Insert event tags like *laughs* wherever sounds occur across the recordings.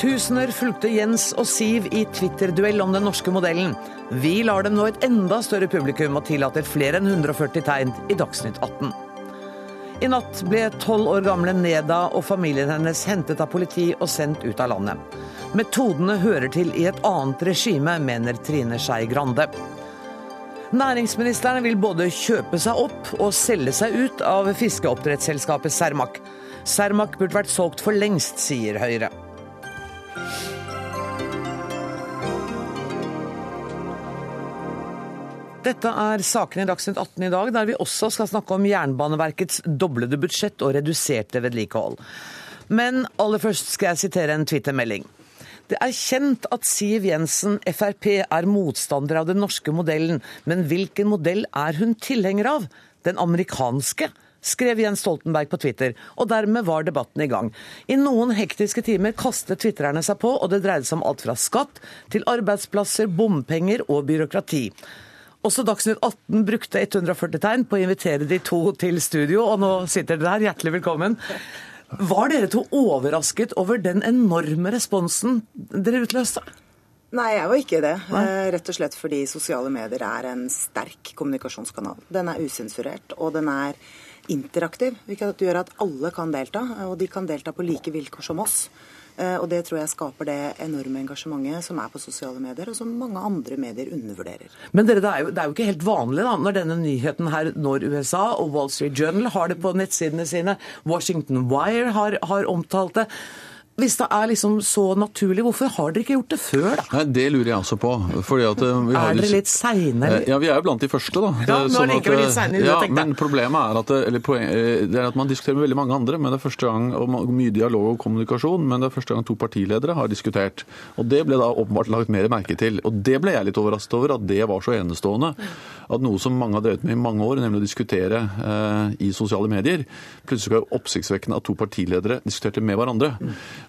Tusener fulgte Jens og Siv i Twitter-duell om den norske modellen. Vi lar dem nå et enda større publikum og tillater flere enn 140 tegn i Dagsnytt 18. I natt ble tolv år gamle Neda og familien hennes hentet av politi og sendt ut av landet. Metodene hører til i et annet regime, mener Trine Skei Grande. Næringsministeren vil både kjøpe seg opp og selge seg ut av fiskeoppdrettsselskapet Cermaq. Cermaq burde vært solgt for lengst, sier Høyre. Dette er sakene i Dagsnytt 18 i dag, der vi også skal snakke om Jernbaneverkets doblede budsjett og reduserte vedlikehold. Men aller først skal jeg sitere en Twitter-melding. Det er kjent at Siv Jensen, Frp, er motstander av den norske modellen, men hvilken modell er hun tilhenger av? Den amerikanske? Skrev Jens Stoltenberg på Twitter, og dermed var debatten i gang. I noen hektiske timer kastet twitrerne seg på, og det dreide seg om alt fra skatt til arbeidsplasser, bompenger og byråkrati. Også Dagsnytt 18 brukte 140 tegn på å invitere de to til studio, og nå sitter dere her. Hjertelig velkommen. Var dere to overrasket over den enorme responsen dere utløste? Nei, jeg var ikke det. Nei. Eh, rett og slett fordi sosiale medier er en sterk kommunikasjonskanal. Den er usensurert, og den er interaktiv. Hvilket gjør at alle kan delta, og de kan delta på like vilkår som oss. Eh, og det tror jeg skaper det enorme engasjementet som er på sosiale medier, og som mange andre medier undervurderer. Men dere, det er jo, det er jo ikke helt vanlig da, når denne nyheten her når USA, og Wall Street Journal har det på nettsidene sine, Washington Wire har, har omtalt det. Hvis det er liksom så naturlig, hvorfor har dere ikke gjort det før, da? Nei, Det lurer jeg også på. Fordi at eh, vi har er dere litt seine? Ja, vi er jo blant de første, da. Ja, men sånn at, litt seine, ja, men problemet er at, eller poeng, eh, det er at man diskuterer med veldig mange andre. men det er første gang, og Mye dialog og kommunikasjon, men det er første gang to partiledere har diskutert. Og Det ble da åpenbart lagt mer merke til. Og Det ble jeg litt overrasket over, at det var så enestående. At noe som mange har drevet med i mange år, nemlig å diskutere eh, i sosiale medier, plutselig var oppsiktsvekkende at to partiledere diskuterte med hverandre.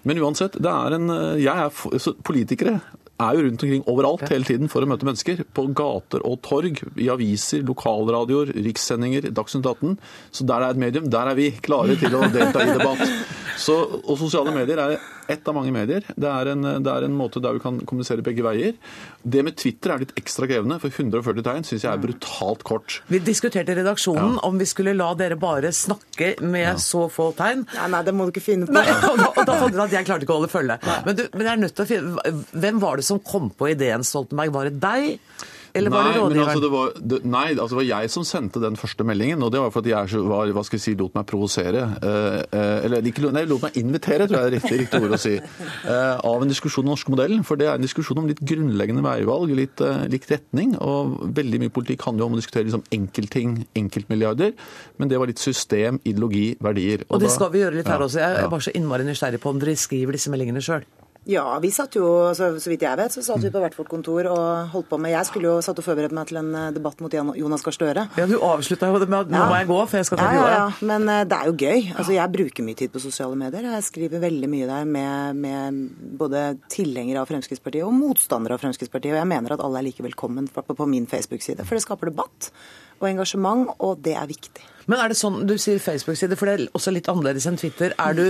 Men uansett, det er en eh, jeg er, Politikere er jo rundt omkring overalt hele tiden for å møte mennesker. På gater og torg, i aviser, lokalradioer, rikssendinger, Dagsnytt 18. Så der det er et medium, der er vi klare til å delta i debatt. *laughs* Så, og sosiale medier er ett av mange medier. Det er, en, det er, en, måte der vi kan kommunisere begge veier. Det med Twitter er litt ekstra krevende, for 140 tegn syns jeg er brutalt kort. Vi diskuterte i redaksjonen ja. om vi skulle la dere bare snakke med ja. så få tegn. Ja, nei, det må du ikke finne på. Nei, *laughs* og da, og da fant du at jeg klarte ikke å holde følge. Men, du, men jeg er nødt til å finne Hvem var det som kom på ideen, Stoltenberg? Var det deg? Eller var det rådgiveren? Altså det var, det, nei, altså det var jeg som sendte den første meldingen. Og det var fordi jeg var, hva skal jeg si, lot meg provosere. Eh, eh, eller ikke, nei, lot meg invitere, tror jeg er riktig, riktig ord å si. *laughs* Eh, av en diskusjon om norsk modell. For det er en diskusjon om litt grunnleggende veivalg, litt, eh, litt retning. Og veldig mye politikk handler jo om å diskutere liksom enkeltting, enkeltmilliarder. Men det var litt system, ideologi, verdier. Og, og det skal vi gjøre litt her ja, også. Jeg er bare så innmari nysgjerrig på om dere skriver disse meldingene sjøl. Ja, vi satt jo, så, så, vidt jeg vet, så satt vi på hvert vårt kontor og holdt på med Jeg skulle jo satt og forberedt meg til en eh, debatt mot Jonas Gahr Støre. Ja, du avslutta jo det med at nå ja. må jeg gå, for jeg skal ta ja, ja, ja, men uh, det er jo gøy. Altså, jeg bruker mye tid på sosiale medier. Jeg skriver veldig mye der med, med både tilhengere av Fremskrittspartiet og motstandere av Fremskrittspartiet. Og jeg mener at alle er like velkommen på, på min Facebook-side, for det skaper debatt og engasjement, og det er viktig. Men er det sånn, Du sier Facebook-side, for det er også litt annerledes enn Twitter. Er du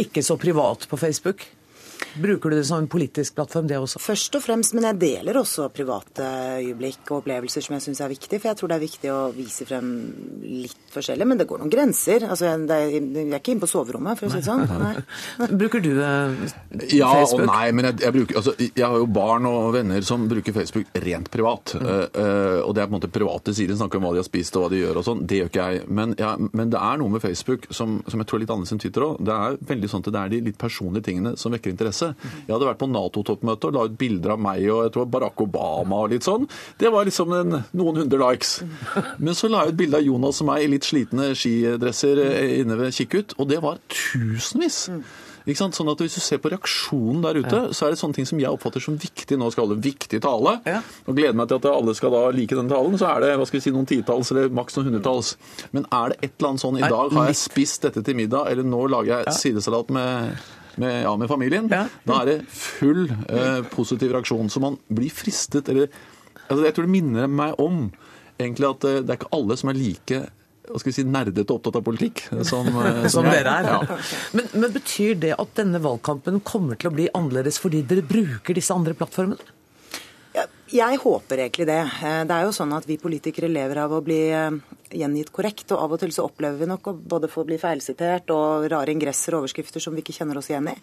ikke så privat på Facebook? Bruker du det som en politisk plattform, det også? Først og fremst, men jeg deler også private øyeblikk og opplevelser som jeg syns er viktig. For jeg tror det er viktig å vise frem litt forskjellig. Men det går noen grenser. Altså, jeg, er ikke inne på soverommet, for å si det sånn. Nei. *laughs* Bruker du ja, Facebook? Ja og nei, men jeg, jeg, bruker, altså, jeg, har jo barn og venner som bruker Facebook rent privat. Mm. Uh, og det er på en måte private sider, snakker om hva de har spist og hva de gjør og sånn. Det gjør ikke jeg. Men, ja, men, det er noe med Facebook som, som jeg tror er litt annerledes enn Twitter òg. Det er veldig sånn at det er de litt personlige tingene som vekker interesse interesse. Jeg hadde vært på Nato-toppmøte og la ut bilder av meg og jeg tror Barack Obama og litt sånn. Det var liksom en, noen hundre likes. Men så la jeg ut bilde av Jonas og meg i litt slitne skidresser eh, inne ved Kikkut, og det var tusenvis. Sånn at Hvis du ser på reaksjonen der ute, ja. så er det sånne ting som jeg oppfatter som viktig. Nå skal alle viktig tale. Ja. Og gleder meg til at alle skal da like den talen. Så er det hva skal vi si, noen titalls eller maks noen hundretalls. Men er det et eller annet sånn i dag har jeg spist dette til middag, eller nå lager jeg sidesalat med med, ja, med familien, ja. da er det full eh, positiv reaksjon. Så man blir fristet eller altså Jeg tror det minner meg om egentlig at eh, det er ikke alle som er like hva skal vi si, nerdete opptatt av politikk. Som, eh, *laughs* Som dere er. Ja. Men, men betyr det at denne valgkampen kommer til å bli annerledes fordi dere bruker disse andre plattformene? Jeg håper egentlig det. Eh, Det er jo sånn at Vi politikere lever av å bli eh, gjengitt korrekt, og av og til så opplever vi nok å både få bli feilsitert og rare ingresser og overskrifter som vi ikke kjenner oss igjen i.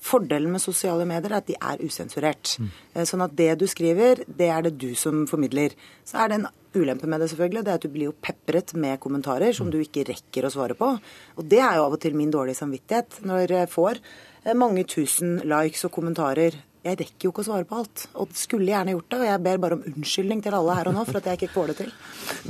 Fordelen med sosiale medier er at de er usensurert. Mm. Sånn at det du skriver, det er det du som formidler. Så er det en ulempe med det, selvfølgelig. Det er at du blir jo pepret med kommentarer som du ikke rekker å svare på. Og det er jo av og til min dårlige samvittighet når jeg får eh, mange tusen likes og kommentarer jeg rekker jo ikke å svare på alt, og skulle gjerne gjort det. Og jeg ber bare om unnskyldning til alle her og nå for at jeg ikke får det til.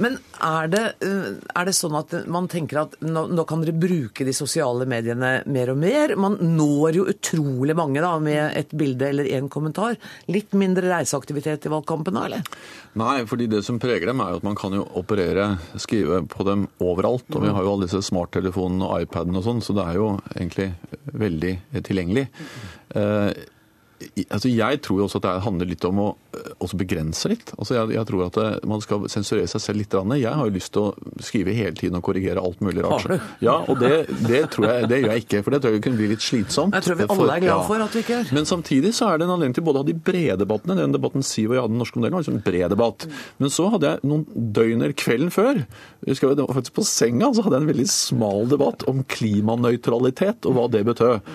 Men er det, eh, er det sånn at man tenker at nå, nå kan dere bruke de sosiale mediene mer og mer? Man når jo utrolig mange da, med et bilde eller en kommentar. Litt mindre reiseaktivitet i valgkampen da, eller? Nei, fordi det som preger dem er jo at man kan jo operere, skrive på dem overalt. Og vi har jo alle disse smarttelefonene og iPadene og sånn, så det er jo egentlig veldig tilgjengelig. Eh, altså jeg tror jo også at det handler litt om å eh, også begrense litt. Altså jeg, jeg tror at det, man skal sensurere seg selv litt. Jeg har jo lyst til å skrive hele tiden og korrigere alt mulig rart. Har du? Ja, og det, det tror jeg det gjør jeg ikke, for det tror jeg kunne bli litt slitsomt. Jeg tror vi alle er glad for at vi ikke gjør. Men samtidig så er det en anledning til både å ha de brede debattene. Den debatten Siv og jeg hadde den norske modellen, var liksom en bred debatt. Men så hadde jeg noen døgner kvelden før, jeg det var faktisk på senga, så hadde jeg en veldig smal debatt om klimanøytralitet og hva det betød.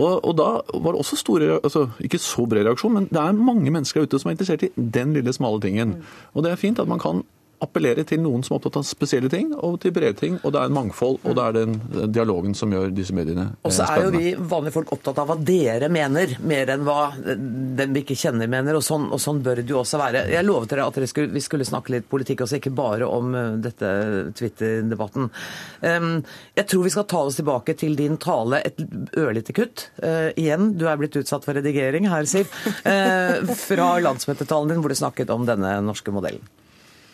Og, og da var det også store, altså ikke så bred reaksjon, men det er mange mennesker ute som er interessert i den lille smale tingen. Og det er fint at man kan appellere til noen som er opptatt av spesielle ting, og til brede ting. Og det er en mangfold, og det er den dialogen som gjør disse mediene spennende. Og så eh, er jo vi vanlige folk opptatt av hva dere mener, mer enn hva den vi ikke kjenner mener. Og sånn, og sånn bør det jo også være. Jeg lovet dere at dere skulle, vi skulle snakke litt politikk også, ikke bare om eh, dette Twitter-debatten. Jeg tror vi skal ta oss tilbake til din tale, et ørlite kutt. Eh, igjen, du er blitt utsatt for redigering her, Siv. Eh, fra landsmøtetalen din hvor du snakket om denne norske modellen.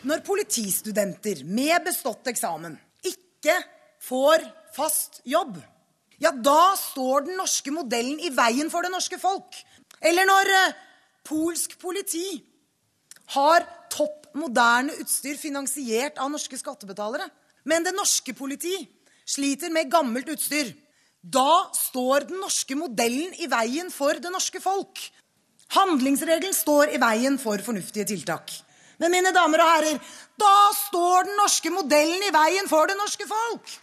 Når politistudenter med bestått eksamen ikke får fast jobb, ja, da står den norske modellen i veien for det norske folk. Eller når eh, polsk politi har topp moderne utstyr finansiert av norske skattebetalere, men det norske politi sliter med gammelt utstyr. Da står den norske modellen i veien for det norske folk. Handlingsregelen står i veien for fornuftige tiltak. Men mine damer og herrer, da står den norske modellen i veien for det norske folk.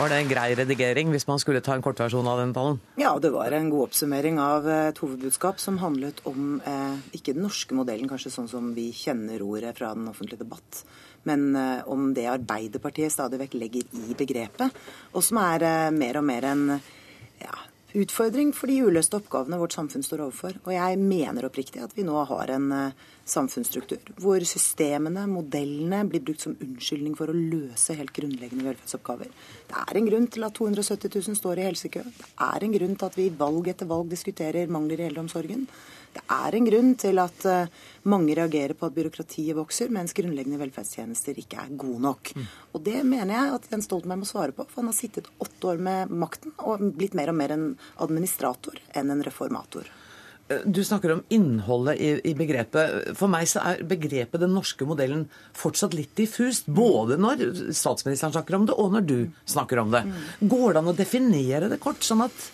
Var det en grei redigering hvis man skulle ta en kortversjon av den talen? Ja, det var en god oppsummering av eh, et hovedbudskap som handlet om eh, ikke den norske modellen, kanskje sånn som vi kjenner ordet fra den offentlige debatt, men eh, om det Arbeiderpartiet stadig vekk legger i begrepet, og som er eh, mer og mer en ja, utfordring for de uløste oppgavene vårt samfunn står overfor. Og jeg mener oppriktig at vi nå har en eh, samfunnsstruktur hvor systemene, modellene, blir brukt som unnskyldning for å løse helt grunnleggende velferdsoppgaver. Det er en grunn til at 270 000 står i helsekø. Det er en grunn til at vi valg etter valg diskuterer mangler i eldreomsorgen. Det er en grunn til at eh, mange reagerer på at byråkratiet vokser, mens grunnleggende velferdstjenester ikke er gode nok. Og det mener jeg at Jens Stoltenberg må svare på, for han har sittet åtte år med makten og blitt mer og mer en administrator enn en reformator. Du snakker om innholdet i, i begrepet. For meg så er begrepet den norske modellen fortsatt litt diffust. Både når statsministeren snakker om det, og når du snakker om det. Går det an å definere det kort, sånn at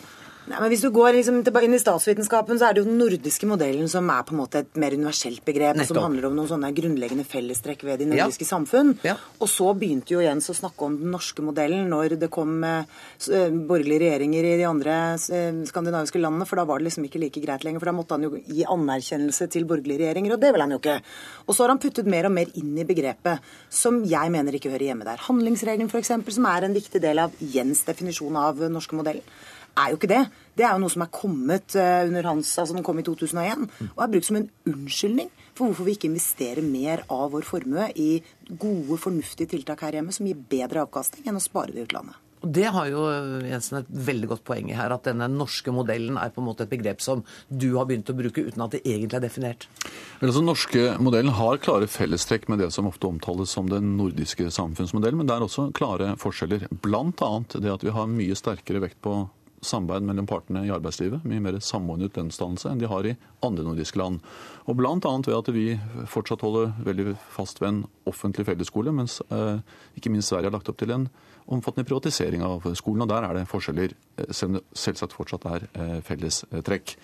Nei, men Hvis du går liksom inn i statsvitenskapen, så er det jo den nordiske modellen som er på en måte et mer universelt begrep, Nettopp. som handler om noen sånne grunnleggende fellestrekk ved de Ja. nordiske samfunn. Ja. Og så begynte jo Jens å snakke om den norske modellen når det kom eh, eh, borgerlige regjeringer i de andre eh, skandinaviske landene, for da var det liksom ikke like greit lenger. For da måtte han jo gi anerkjennelse til borgerlige regjeringer, og det vil han jo ikke. Og så har han puttet mer og mer inn i begrepet, som jeg mener ikke hører hjemme der. Handlingsregelen f.eks., som er en viktig del av Jens' definisjon av norske modellen er jo ikke det. Det er jo noe som er kommet eh, under hans, altså den kom i 2001, og er brukt som en unnskyldning for hvorfor vi ikke investerer mer av vår formue i gode, fornuftige tiltak her hjemme som gir bedre avkastning enn å spare det i utlandet. Og Det har jo Jensen et veldig godt poeng i her, at denne norske modellen er på en måte et begrep som du har begynt å bruke uten at det egentlig er definert. Men altså, Den norske modellen har klare fellestrekk med det som ofte omtales som den nordiske samfunnsmodellen, men det er også klare forskjeller. Blant annet det at vi har mye sterkere vekt på samarbeid mellom partene i arbeidslivet. Mye mer samordnet lønnsdannelse enn de har i andre nordiske land. Og Bl.a. ved at vi fortsatt holder veldig fast ved en offentlig fellesskole, mens eh, ikke minst Sverige har lagt opp til en omfattende privatisering av skolen. og Der er det forskjeller, eh, selv om det selvsagt fortsatt er eh, fellestrekk.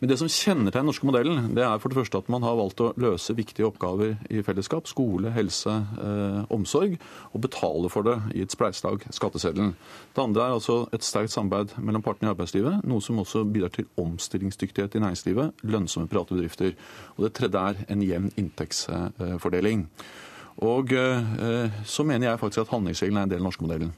Men det som kjennetegner den norske modellen, det er for det første at man har valgt å løse viktige oppgaver i fellesskap. Skole, helse, eh, omsorg. Og betale for det i et spleiselag, skatteseddelen. Det andre er altså et sterkt samarbeid mellom partene i arbeidslivet. Noe som også bidrar til omstillingsdyktighet i næringslivet. Lønnsomme private bedrifter. Og det tredje er en jevn inntektsfordeling. Og eh, så mener jeg faktisk at handlingsregelen er en del av den norske modellen.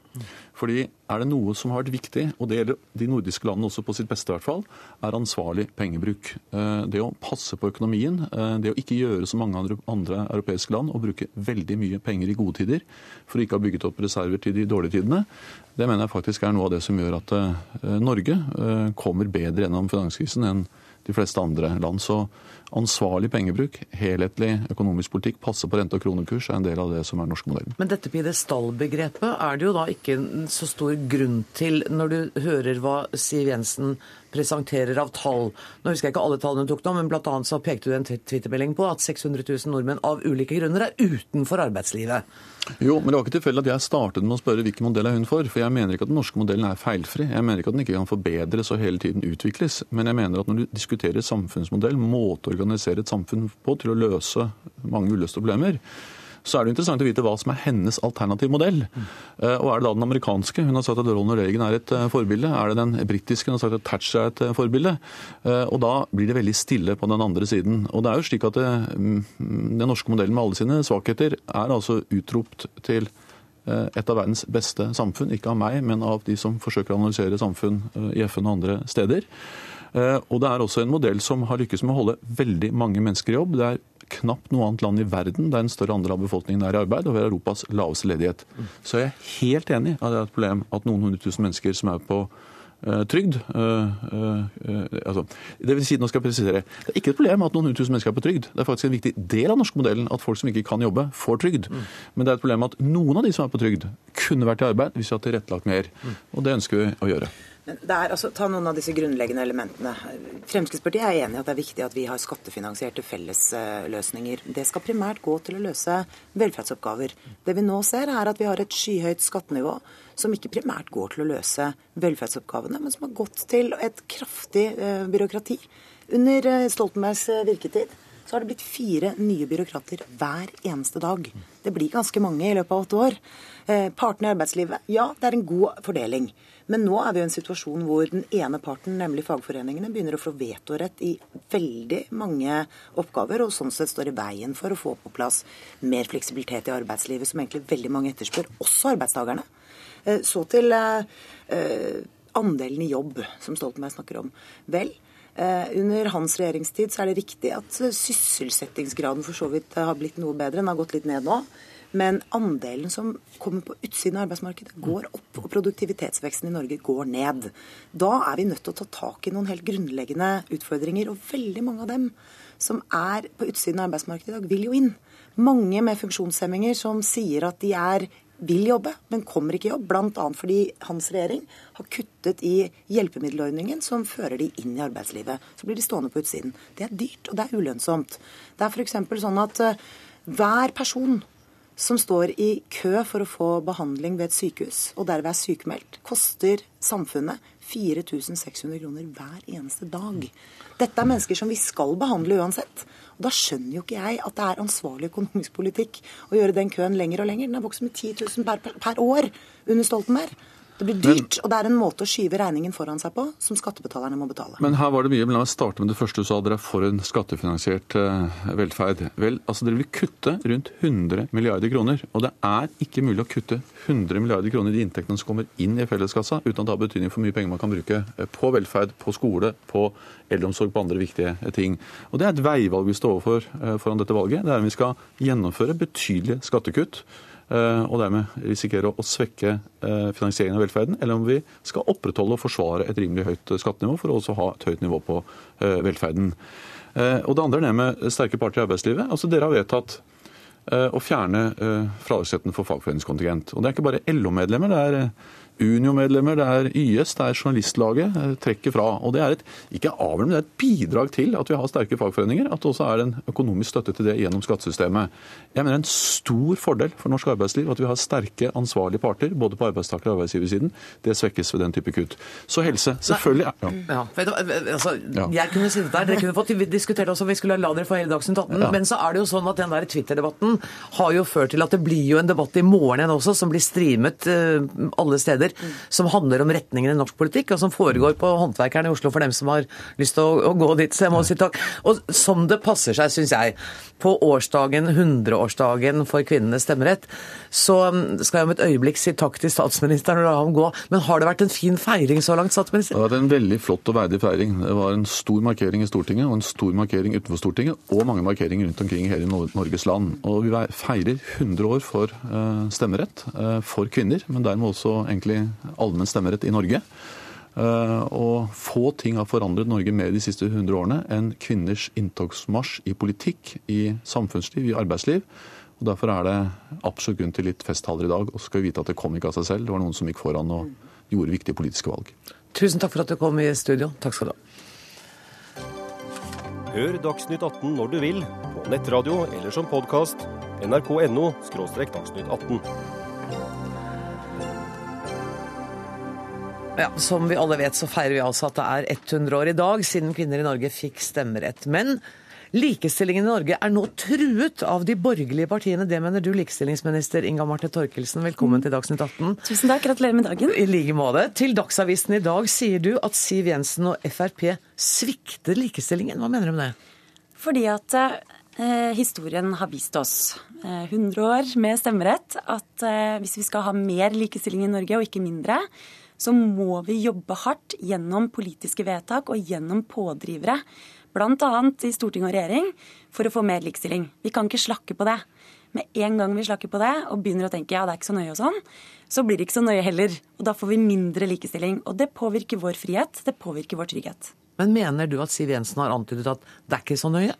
Fordi er det noe som har vært viktig, og det gjelder de nordiske landene også på sitt beste i hvert fall, er ansvarlig pengebruk. Eh, det å passe på økonomien, eh, det å ikke gjøre som mange andre europeiske land og bruke veldig mye penger i gode tider for å ikke ha bygget opp reserver til de dårlige tidene, det mener jeg faktisk er noe av det som gjør at Norge kommer bedre gjennom finanskrisen enn de fleste andre land. Så ansvarlig pengebruk, helhetlig økonomisk politikk, passe på rente- og kronekurs er en del av det som er den norske modellen. Men dette pidestallbegrepet er det jo da ikke så stor grunn til når du hører hva Siv Jensen presenterer av tall. Nå husker jeg ikke alle tallene hun tok nå, men bl.a. så pekte du en twittermelding på at 600 000 nordmenn av ulike grunner er utenfor arbeidslivet. Jo, men det var ikke tilfeldig at jeg startet med å spørre hvilken modell er hun for. For jeg mener ikke at den norske modellen er feilfri. Jeg mener ikke at den ikke kan forbedres og hele tiden utvikles. Men jeg mener at når du diskuterer samfunnsmodell, måte organisere et samfunn på til å løse mange uløste problemer, så er det interessant å vite hva som er hennes alternativ modell. Mm. og er det da den amerikanske? Hun har sagt at Ronald Reagan er et eh, forbilde. Er det den britiske? Hun har sagt at Thatcher er et eh, forbilde. Og da blir det veldig stille på den andre siden. Og det er jo slik at det, mm, den norske modellen med alle sine svakheter er altså utropt til et av verdens beste samfunn. Ikke av meg, men av de som forsøker å analysere samfunn i FN og andre steder. Og det er også en modell som har lykkes med å holde veldig mange mennesker i jobb. Det er knapt noe annet land i verden der en større andel av befolkningen er i arbeid, og vi har Europas laveste ledighet. Så jeg er helt enig at det er et problem at noen hundre tusen mennesker som er på uh, trygd uh, altså, Det vil si, nå skal jeg presisere, det er ikke et problem at noen hundre tusen mennesker er på trygd. Det er faktisk en viktig del av den norske modellen at folk som ikke kan jobbe, får trygd. Men det er et problem at noen av de som er på trygd, kunne vært i arbeid hvis vi hadde tilrettelagt mer. Og det ønsker vi å gjøre. Men er, altså, ta noen av disse grunnleggende elementene. Fremskrittspartiet er enig i at det er viktig at vi har skattefinansierte fellesløsninger. Det skal primært gå til å løse velferdsoppgaver. Det vi nå ser, er at vi har et skyhøyt skattenivå som ikke primært går til å løse velferdsoppgavene, men som har gått til et kraftig byråkrati. Under Stoltenbergs virketid så har det blitt fire nye byråkrater hver eneste dag. Det blir ganske mange i løpet av åtte år. partene i arbeidslivet, ja, det er en god fordeling. Men nå er vi i en situasjon hvor den ene parten, nemlig fagforeningene, begynner å få vetorett i veldig mange oppgaver, og sånn sett står i veien for å få på plass mer fleksibilitet i arbeidslivet, som egentlig veldig mange etterspør, også arbeidstakerne. Eh, så til eh, eh, andelen i jobb, som Stoltenberg snakker om. Vel, under hans regjeringstid så er det riktig at sysselsettingsgraden for så vidt har blitt noe bedre. Den har gått litt ned nå. Men andelen som kommer på utsiden av arbeidsmarkedet, går opp, og produktivitetsveksten i Norge går ned. Da er vi nødt til å ta tak i noen helt grunnleggende utfordringer. Og veldig mange av dem som er på utsiden av arbeidsmarkedet i dag, vil jo inn. Mange med funksjonshemminger som sier at de er vil jobbe, men kommer ikke i jobb. Bl.a. fordi hans regjering har kuttet i hjelpemiddelordningen som fører de inn i arbeidslivet. Så blir de stående på utsiden. Det er dyrt, og det er ulønnsomt. Det er f.eks. sånn at uh, hver person som står i kø for å få behandling ved et sykehus, og derved er sykemeldt, koster samfunnet 4600 kroner hver eneste dag. Dette er mennesker som vi skal behandle uansett. Og Da skjønner jo ikke jeg at det er ansvarlig økonomisk politikk å gjøre den køen lenger og lenger. Den har vokst med 10 000 per, per år under Stoltenberg. Det blir dyrt, og det er en måte å skyve regningen foran seg på som skattebetalerne må betale. Men her var det mye, men La meg starte med det første du sa. Dere er for en skattefinansiert uh, velferd. Vel, altså Dere vil kutte rundt 100 milliarder kroner. Og det er ikke mulig å kutte 100 milliarder kroner i de inntektene som kommer inn i felleskassa, uten at det har betydning for mye penger man kan bruke eh, på velferd, på skole, på eldreomsorg, på andre viktige eh, ting. Og Det er et veivalg vi står overfor foran dette valget. Det er om vi skal gjennomføre betydelige skattekutt Eh, og dermed risikere å svekke eh, finansieringen av velferden, eller om vi skal opprettholde og forsvare et rimelig høyt skattenivå for å også ha et høyt nivå på eh, velferden. Og Det andre er det med sterke parter i arbeidslivet. Altså Dere har vedtatt å fjerne fradragsretten for fagforeningskontingent. Og Det er ikke bare LO-medlemmer. det er Unio-medlemmer, det er YS, det er Journalistlaget eh, trekker fra. Og det er et, ikke avgjørende, men det er et bidrag til at vi har sterke fagforeninger. At det også er en økonomisk støtte til det gjennom skattesystemet. Jeg mener det er en stor fordel for norsk arbeidsliv at vi har sterke, ansvarlige parter, både på arbeidstaker- og arbeidsgiversiden. Det svekkes ved den type kutt. Så helse, selvfølgelig. Ja. Ja, vet du, hva, altså, Ja. Jeg kunne sittet der, dere kunne fått diskutert også om vi skulle la dere få hele Dagsnytt 18, Ja. men så er det jo sånn at den der Twitter-debatten har jo ført til at det blir jo en debatt i morgen igjen også, som blir streamet eh, alle steder, som handler om retningen i norsk politikk, og som foregår på Håndverkeren i Oslo for dem som har lyst til å, å gå dit. Så jeg må si takk. Og som det passer seg, syns jeg, på årsdagen, 100-årsdagen for kvinnenes stemmerett, så skal jeg om et øyeblikk si takk til statsministeren og la ham gå. Men har det vært en fin feiring så langt, statsminister? Det har vært en veldig flott og verdig feiring. Det var en stor markering i Stortinget og en stor markering utenfor Stortinget, og mange markeringer rundt omkring i hele Norges land. Og vi feirer 100 år for eh, stemmerett eh, for kvinner, men dermed også egentlig allmenn stemmerett i Norge. Uh, og få ting har forandret Norge mer de siste 100 årene enn kvinners inntogsmarsj i politikk, i samfunnsliv, i arbeidsliv. Og Derfor er det absolutt grunn til litt festtaler i dag. Og så skal vi vite at det kom ikke av seg selv. Det var noen som gikk foran og gjorde viktige politiske valg. Tusen takk for at du kom i studio. Takk skal du ha. Hør Dagsnytt 18 når du vil, på nettradio eller som podkast. nrk.no – dagsnytt 18. Ja, Som vi alle vet, så feirer vi altså at det er 100 år i dag siden kvinner i Norge fikk stemmerett. Men likestillingen i Norge er nå truet av de borgerlige partiene. Det mener du, likestillingsminister Inga Marte Torkelsen. Velkommen til Dagsnytt 18. Tusen takk, gratulerer med dagen. I like måte. Til Dagsavisen i dag sier du at Siv Jensen og Frp svikter likestillingen. Hva mener du med det? Fordi at eh, historien har vist oss, eh, 100 år med stemmerett, at eh, hvis vi skal ha mer likestilling i Norge, og ikke mindre, så må vi jobbe hardt gjennom politiske vedtak og gjennom pådrivere, bl.a. i storting og regjering, for å få mer likestilling. Vi kan ikke slakke på det. Med en gang vi slakker på det og begynner å tenke ja, det er ikke så nøye og sånn, så blir det ikke så nøye heller. Og da får vi mindre likestilling. Og det påvirker vår frihet, det påvirker vår trygghet. Men mener du at Siv Jensen har antydet at det er ikke så nøye?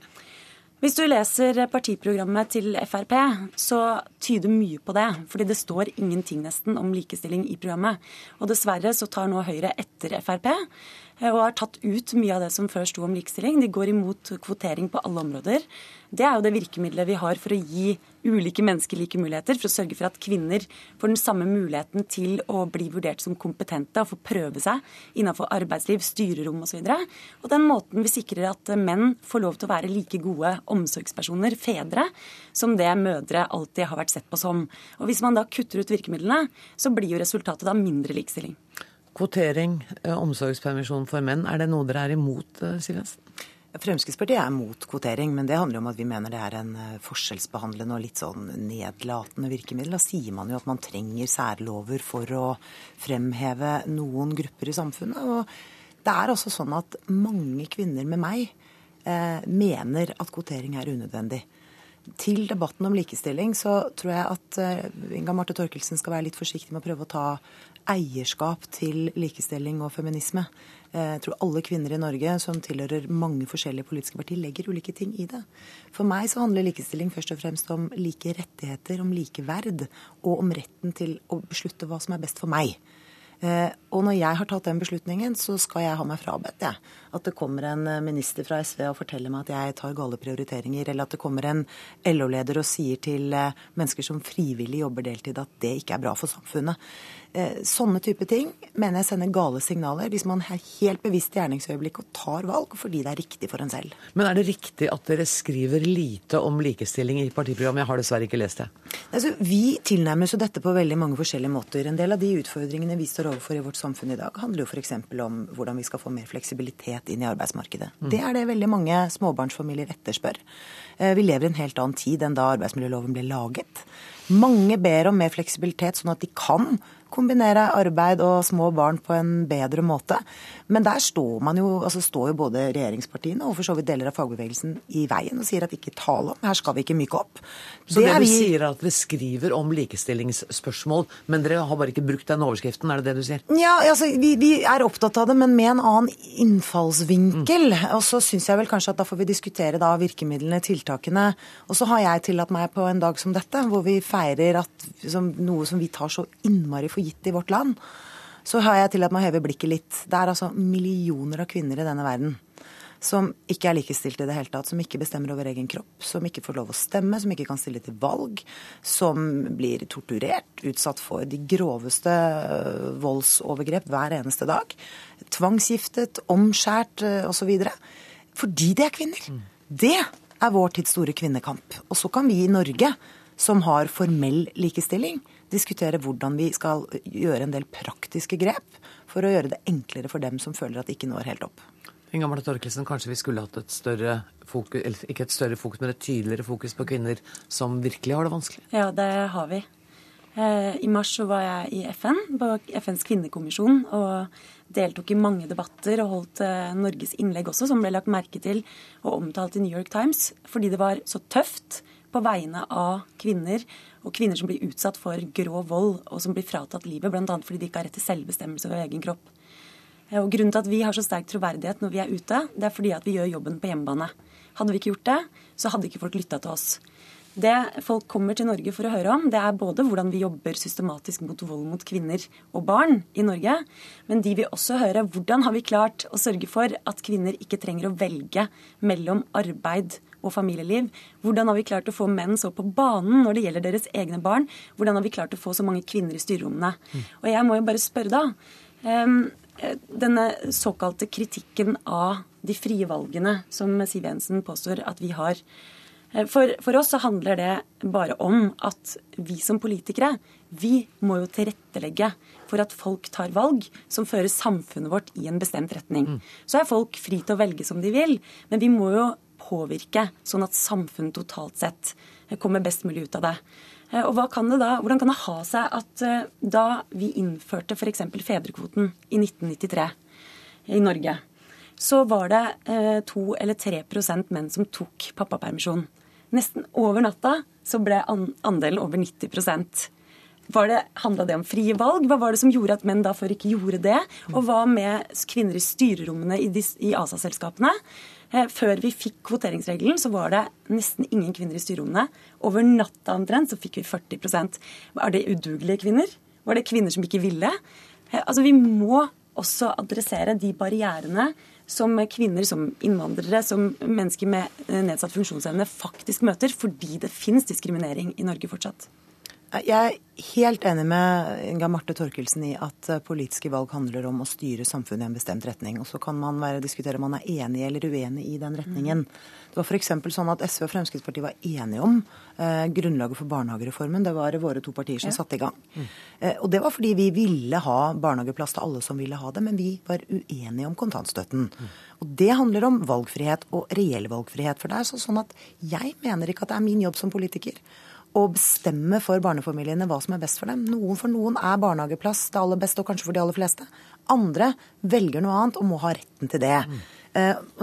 Hvis du leser partiprogrammet til Frp, så tyder mye på det. Fordi det står ingenting nesten om likestilling i programmet. Og dessverre så tar nå Høyre etter Frp og har tatt ut mye av det som før sto om likestilling. De går imot kvotering på alle områder. Det er jo det virkemidlet vi har for å gi ulike mennesker like muligheter, for å sørge for at kvinner får den samme muligheten til å bli vurdert som kompetente og få prøve seg innenfor arbeidsliv, styrerom osv. Og, så og den måten vi sikrer at menn får lov til å være like gode omsorgspersoner, fedre, som det mødre alltid har vært sett på som. Og hvis man da kutter ut virkemidlene, så blir jo resultatet da mindre likestilling. Kvotering, eh, omsorgspermisjon for menn, er det noe dere er imot, eh, Siv? Fremskrittspartiet er mot kvotering, men det handler om at vi mener det er en eh, forskjellsbehandlende og litt sånn nedlatende virkemiddel. Da sier man jo at man trenger særlover for å fremheve noen grupper i samfunnet. Og det er også sånn at mange kvinner med meg eh, mener at kvotering er unødvendig. Til debatten om likestilling så tror jeg at eh, Inga Marte Torkelsen skal være litt forsiktig med å prøve å ta eierskap til likestilling og feminisme. Eh, Jeg tror alle kvinner i Norge som tilhører mange forskjellige politiske partier, legger ulike ting i det. For meg så handler likestilling først og fremst om like rettigheter, om likeverd, og om retten til å beslutte hva som er best for meg. Eh, Og når jeg har tatt den beslutningen, så skal jeg ha meg frabedt jeg. At det kommer en eh, minister fra SV og forteller meg at jeg tar gale prioriteringer, eller at det kommer en LO-leder og sier til eh, mennesker som frivillig jobber deltid at det ikke er bra for samfunnet. Eh, Sånne type ting mener jeg sender gale signaler hvis man er helt bevisst i gjerningsøyeblikket og tar valg fordi det er riktig for en selv. Men er det riktig at dere skriver lite om likestilling i partiprogrammet? Jeg har dessverre ikke lest det. Altså, vi tilnærmer oss dette på veldig mange forskjellige måter. En del av de utfordringene vi står overfor i vårt samfunn i dag, handler jo f.eks. om hvordan vi skal få mer fleksibilitet inn i arbeidsmarkedet. Det er det veldig mange småbarnsfamilier etterspør. Eh, Vi lever i en helt annen tid enn da arbeidsmiljøloven ble laget. Mange ber om mer fleksibilitet, sånn at de kan kombinere arbeid og små barn på en bedre måte. Men der står man jo, altså står jo både regjeringspartiene og for så vidt deler av fagbevegelsen i veien og sier at ikke tale om, her skal vi ikke myke opp. Så det, det du vi- sier er at dere skriver om likestillingsspørsmål, men dere har bare ikke brukt den overskriften, er det det du sier? Ja, altså, vi, vi er opptatt av det, men med en annen innfallsvinkel. Og så syns jeg vel kanskje at da får vi diskutere da virkemidlene, tiltakene. Og så har jeg tillatt meg på en dag som dette, hvor vi feirer at som, noe som vi tar så innmari for gitt i vårt land, så har jeg tillatt meg å heve blikket litt. Det er altså millioner av kvinner i denne verden som ikke er likestilt i det hele tatt, som ikke bestemmer over egen kropp, som ikke får lov å stemme, som ikke kan stille til valg, som blir torturert, utsatt for de groveste øh, voldsovergrep hver eneste dag. Tvangsgiftet, omskjært øh, osv. Fordi de er kvinner. Det er vår tids store kvinnekamp. Og så kan vi i Norge, som har formell likestilling, diskutere hvordan vi skal gjøre en del praktiske grep for å gjøre det enklere for dem som føler at de ikke når helt opp. Inga Marte Torkelsen, kanskje vi skulle hatt et større fokus, eller ikke et større fokus, men et tydeligere fokus på kvinner som virkelig har det vanskelig? Ja, det har vi. Eh, I mars så var jeg i FN, på FNs kvinnekommisjon, og deltok i mange debatter og holdt eh, Norges innlegg også, som ble lagt merke til og omtalt i New York Times, fordi det var så tøft på vegne av kvinner, og kvinner som blir utsatt for grå vold, og som blir fratatt livet, bl.a. fordi de ikke har rett til selvbestemmelse over egen kropp. Eh, og Grunnen til at vi har så sterk troverdighet når vi er ute, det er fordi at vi gjør jobben på hjemmebane. Hadde vi ikke gjort det, så hadde ikke folk lytta til oss. Det folk kommer til Norge for å høre om, det er både hvordan vi jobber systematisk mot vold mot kvinner og barn i Norge, men de vil også høre hvordan har vi klart å sørge for at kvinner ikke trenger å velge mellom arbeid og familieliv. Hvordan har vi klart å få menn så på banen når det gjelder deres egne barn? Hvordan har vi klart å få så mange kvinner i styrerommene? Og jeg må jo bare spørre, da. Um, denne såkalte kritikken av de frie valgene som Siv Jensen påstår at vi har. For, for, oss så handler det bare om at vi som politikere, vi må jo tilrettelegge for at folk tar valg som fører samfunnet vårt i en bestemt retning. Mm. Så er folk fri til å velge som de vil, men vi må jo påvirke sånn at samfunnet totalt sett kommer best mulig ut av det. Eh, og kan da, Hvordan kan det ha seg at eh, da vi innførte f.eks. fedrekvoten i 1993 i Norge, så var det eh, to eller tre prosent menn som tok pappapermisjon. Nesten over natta så ble andelen over 90% var det, Handla det om frie valg? Hva var det som gjorde at menn da før ikke gjorde det? Og hva med kvinner i styrerommene i ASA-selskapene? Eh, før vi fikk kvoteringsregelen, så var det nesten ingen kvinner i styrerommene. Over natta omtrent så fikk vi 40% Er det udugelige kvinner? Var det kvinner som ikke ville? Eh, altså, Vi må også adressere de barrierene som kvinner, som innvandrere, som mennesker med eh, nedsatt funksjonsevne faktisk møter, fordi det fins diskriminering i Norge fortsatt. Jeg er helt enig med Inga Marte Torkelsen i at eh, politiske valg handler om å styre samfunnet i en bestemt retning. Og så kan man være, diskutere om man er enig eller uenig i den retningen. Det var f.eks. sånn at SV og Fremskrittspartiet var enige om eh, grunnlaget for barnehagereformen. Det var våre to partier som ja. satte i gang. Mm. Eh, og det var fordi vi ville ha barnehageplass til alle som ville ha det, men vi var uenige om kontantstøtten. Mm. Og det handler om valgfrihet og reell valgfrihet. For det er sånn at jeg mener ikke at det er min jobb som politiker å bestemme for barnefamiliene hva som er best for dem. Noen For noen er barnehageplass det aller beste, og kanskje for de aller fleste. Andre velger noe annet og må ha retten til det. Mm.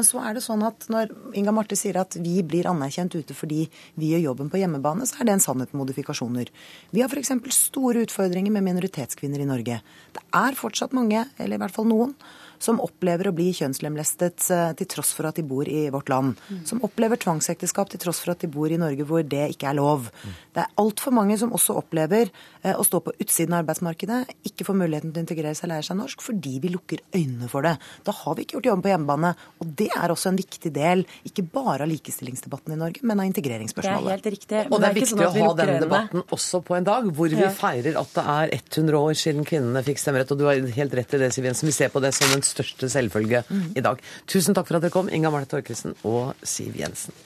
Så er det sånn at Når Inga Marte sier at vi blir anerkjent ute fordi vi gjør jobben på hjemmebane, så er det en sannhet med modifikasjoner. Vi har f.eks. store utfordringer med minoritetskvinner i Norge. Det er fortsatt mange, eller i hvert fall noen, som opplever å bli kjønnslemlestet eh, til tross for at de bor i vårt land. Mm. Som opplever tvangsekteskap til tross for at de bor i Norge hvor det ikke er lov. Mm. Det er altfor mange som også opplever eh, å stå på utsiden av arbeidsmarkedet, ikke får muligheten til å integrere seg og lære seg norsk fordi vi lukker øynene for det. Da har vi ikke gjort jobben på hjemmebane. Og det er også en viktig del, ikke bare av likestillingsdebatten i Norge, men av integreringsspørsmålet. Det er helt riktig. Og det er, viktig sånn å ha denne debatten også på en dag hvor vi feirer at det er 100 år siden kvinnene fikk stemmerett. Og du har helt rett i det, Siv Jensen. Vi ser på det som en største selvfølge mm. i dag. Tusen takk for at dere kom, Inga Marte Torkelsen og Siv Jensen.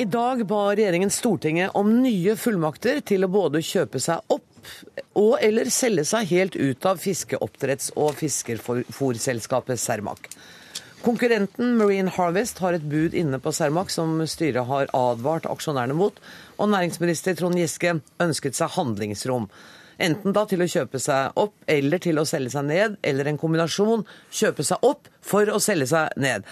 I dag ba regjeringen Stortinget om nye fullmakter til å både kjøpe seg opp og eller selge seg helt ut av fiskeoppdretts- og fiskerfòrselskapet Cermaq. Konkurrenten Marine Harvest har et bud inne på Cermaq som styret har advart aksjonærene mot, og næringsminister Trond Giske ønsket seg handlingsrom. Enten da til å kjøpe seg opp eller til å selge seg ned, eller en kombinasjon. Kjøpe seg opp for å selge seg ned.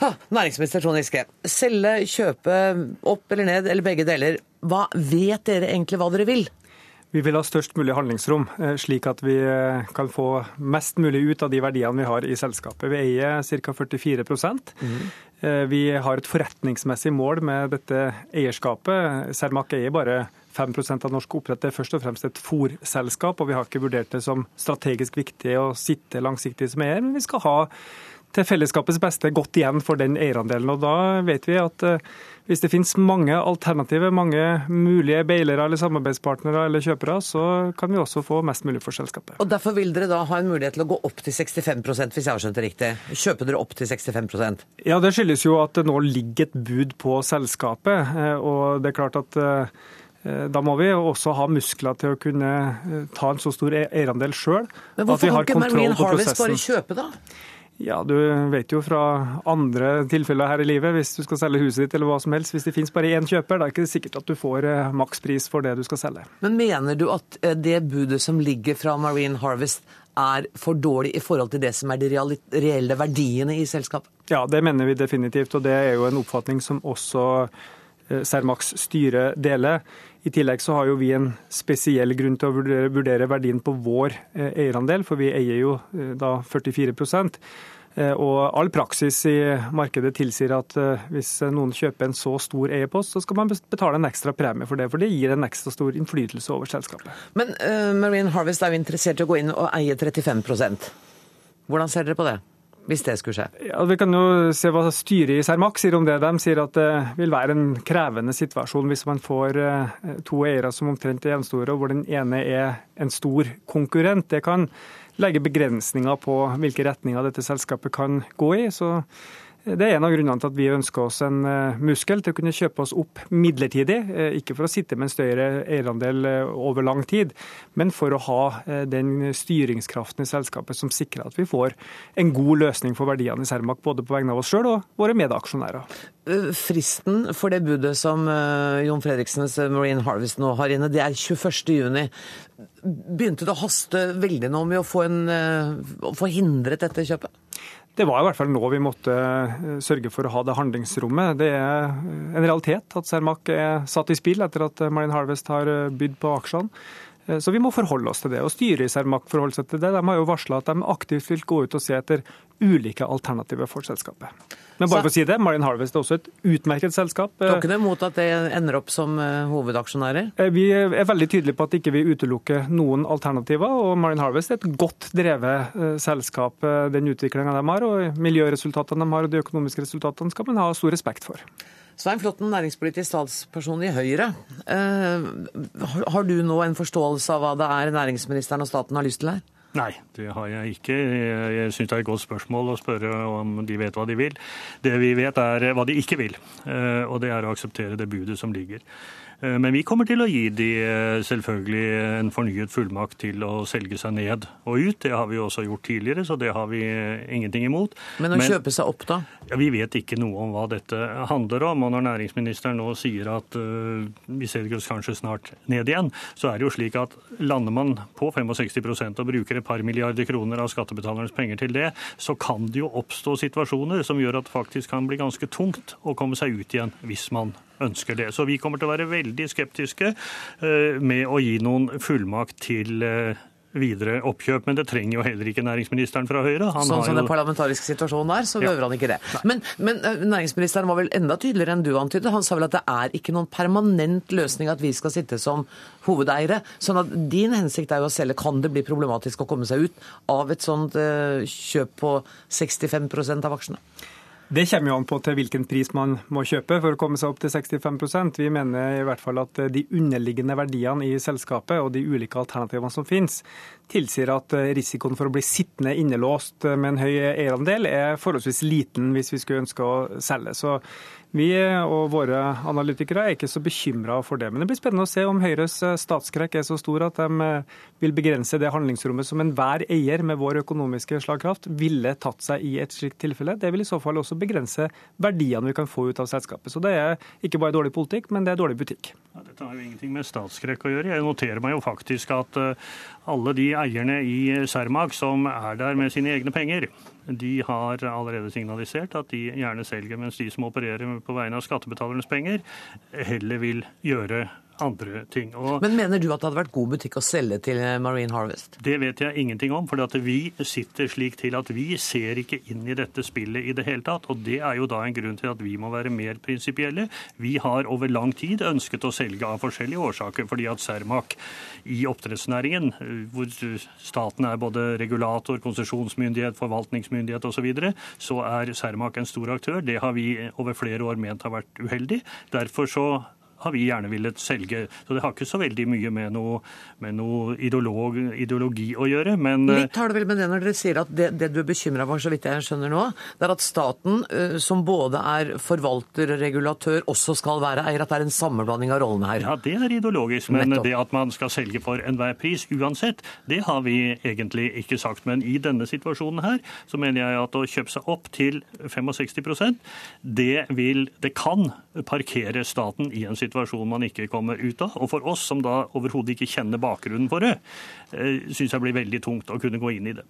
Ha, næringsminister Trond Giske, selge, kjøpe opp eller ned, eller begge deler. Hva vet dere egentlig hva dere vil? Vi vil ha størst mulig handlingsrom, eh, slik at vi eh, kan få mest mulig ut av de verdiene vi har i selskapet. Vi eier ca. 44 mm. Vi har et forretningsmessig mål med dette eierskapet. Cermaq eier bare 5% av norsk oppdrett er først og fremst et fòrselskap, og vi har ikke vurdert det som strategisk viktig å sitte langsiktig som eier, men vi skal ha til fellesskapets beste godt igjen for den eierandelen. Og Da vet vi at eh, hvis det finnes mange alternativer, mange mulige beilere eller samarbeidspartnere eller kjøpere, så kan vi også få mest mulig for selskapet. Og Derfor vil dere da ha en mulighet til å gå opp til 65 hvis jeg har skjønt det riktig? Kjøper dere opp til 65% Ja, Det skyldes jo at det nå ligger et bud på selskapet. Eh, og det er klart at eh, da må vi også ha muskler til å kunne ta en så stor e-, eierandel sjøl. Men hvorfor kan ikke Marine Harvest bare kjøpe, da? Ja, Du vet jo fra andre tilfeller her i livet, hvis du skal selge huset ditt eller hva som helst, hvis det finnes bare én kjøper, da er det ikke sikkert at du får eh, makspris for det du skal selge. Men mener du at eh, det budet som ligger fra Marine Harvest er for dårlig i forhold til det som er de reelle verdiene i selskapet? Ja, det mener vi definitivt, og det er jo en oppfatning som også eh, Cermaqs styre deler. I tillegg så har jo vi en spesiell grunn til å vurdere, vurdere verdien på vår eh, eierandel, for vi eier jo eh, da 44 eh, og all praksis i markedet tilsier at hvis noen kjøper en så stor eierpost, så skal man betale en ekstra premie for det, for det gir en ekstra stor innflytelse over selskapet. Men uh, Marine Harvest er jo interessert i å gå inn og eie 35% Hvordan ser dere på det? Hvis det skulle skje? Ja, Vi kan jo se hva styret i Cermaq sier om det. De sier at det vil være en krevende situasjon hvis man får eh, to eiere som omtrent er jevnstore, og hvor den ene er en stor konkurrent. Det kan legge begrensninger på hvilke retninger dette selskapet kan gå i. så det er en av grunnene til at vi ønsker oss en eh, muskel til å kunne kjøpe oss opp midlertidig. Eh, ikke for å sitte med en større eierandel eh, over lang tid, men for å ha den styringskraften i selskapet som sikrer at vi får en god løsning for verdiene i Cermaq, både på vegne av oss sjøl og våre medaksjonærer. Fristen for det budet som Jon Fredriksens Marine Harvest nå har inne, det er 21.6. Begynte det å haste veldig nå med å få, en, å få hindret dette kjøpet? Det var i hvert fall nå vi måtte eh, sørge for å ha det handlingsrommet. Det er en realitet at Cermaq er satt i spill etter at Marine Harvest har eh, bydd på aksjene. Eh, så vi må forholde oss til det. Og styret i Cermaq forholder seg til det. De har jo varsla at de aktivt vil gå ut og se etter ulike alternativer for selskapet. Men bare for å si det, Marine Harvest er også et utmerket selskap. Du har ikke noe imot at det ender opp som eh, hovedaksjonærer? Eh, vi er veldig tydelige på at ikke vi utelukker noen alternativer. og Marine Harvest er et godt drevet selskap. Den utviklinga de har, og miljøresultatene de har, og de økonomiske resultatene skal man ha stor respekt for. Svein Flåtten, næringspolitisk talsperson i Høyre. Eh, har du nå en forståelse av hva det er næringsministeren og staten har lyst til her? Nei, det har jeg ikke. Jeg syns det er et godt spørsmål å spørre om de vet hva de vil. Det vi vet er hva de ikke vil, eh, og det er å akseptere det budet som ligger. Eh, men vi kommer til å gi de eh, selvfølgelig en fornyet fullmakt til å selge seg ned og ut. Det har vi også gjort tidligere, så det har vi eh, ingenting imot. Men å Men, kjøpe seg opp, da? Ja, Vi vet ikke noe om hva dette handler om. Og når næringsministeren nå sier at uh, vi selger oss kanskje snart ned igjen, så er det jo slik at lander man på 65% og bruker et par milliarder kroner av skattebetalernes penger til det, så kan det jo oppstå situasjoner som gjør at det faktisk kan bli ganske tungt å komme seg ut igjen hvis man ønsker det. Så vi kommer til å være veldig skeptiske eh, med å gi noen fullmakt til eh, videre oppkjøp, men det trenger jo heller ikke næringsministeren fra Høyre. Han sånn som jo... den parlamentariske situasjonen er, så behøver ja. han ikke det. Men, men, eh, næringsministeren var vel enda tydeligere enn du antydde. Han sa vel at det er ikke noen permanent løsning at vi skal sitte som hovedeiere. Sånn at din hensikt er jo å selge. Kan det bli problematisk å komme seg ut av et sånt kjøp på 65 av aksjene? Det kommer jo an på til hvilken pris man må kjøpe for å komme seg opp til 65% Vi mener i hvert fall at de underliggende verdiene i selskapet og de ulike alternativene som finnes, tilsier at risikoen for å bli sittende innelåst med en høy eierandel er forholdsvis liten hvis vi skulle ønske å selge. Så vi og våre analytikere er ikke så bekymra for det. Men det blir spennende å se om Høyres statsskrekk er så stor at de eh, vil begrense det handlingsrommet som enhver eier med vår økonomiske slagkraft ville tatt seg i et slikt tilfelle. Det vil i så fall også begrense verdiene vi kan få ut av selskapet. Så det er ikke bare dårlig politikk, men det er dårlig butikk. Ja, dette har jo ingenting med statsskrekk å gjøre. Jeg noterer meg jo faktisk at eh, alle de eierne i Cermaq som er der med sine egne penger, de har allerede signalisert at de gjerne selger, mens de som opererer på vegne av skattebetalernes penger, heller vil gjøre andre ting. Og Men mener du at det hadde vært god butikk å selge til Marine Harvest? det vet jeg ingenting om, for vi sitter slik til at vi ser ikke inn i dette spillet i det hele tatt. Og det er jo da en grunn til at vi må være mer prinsipielle. Vi har over lang tid ønsket å selge av forskjellige årsaker, fordi at Cermaq i oppdrettsnæringen, hvor staten er både regulator, konsesjonsmyndighet, forvaltningsmyndighet osv., så, videre, så er Cermaq en stor aktør. Det har vi over flere år ment har vært uheldig. Derfor så har vi gjerne villet selge. Så det har ikke så veldig mye med noe, med noe ideolog, ideologi å gjøre. Men Litt har det vel med det når dere sier at det, det du er bekymra for, så vidt jeg skjønner nå, det er at staten, eh, som både er forvalter og regulatør, også skal være eier. At det er en sammenblanding av rollene her. ja, det er ideologisk. Men Nettopp. det at man skal selge for enhver pris uansett, det har vi egentlig ikke sagt. Men i denne situasjonen her, så mener jeg at å kjøpe seg opp til 65% det vil Det kan parkere staten i en situasjon man ikke kommer ut av. Og for oss som da overhodet ikke kjenner bakgrunnen for det, syns jeg blir veldig tungt å kunne gå inn i det.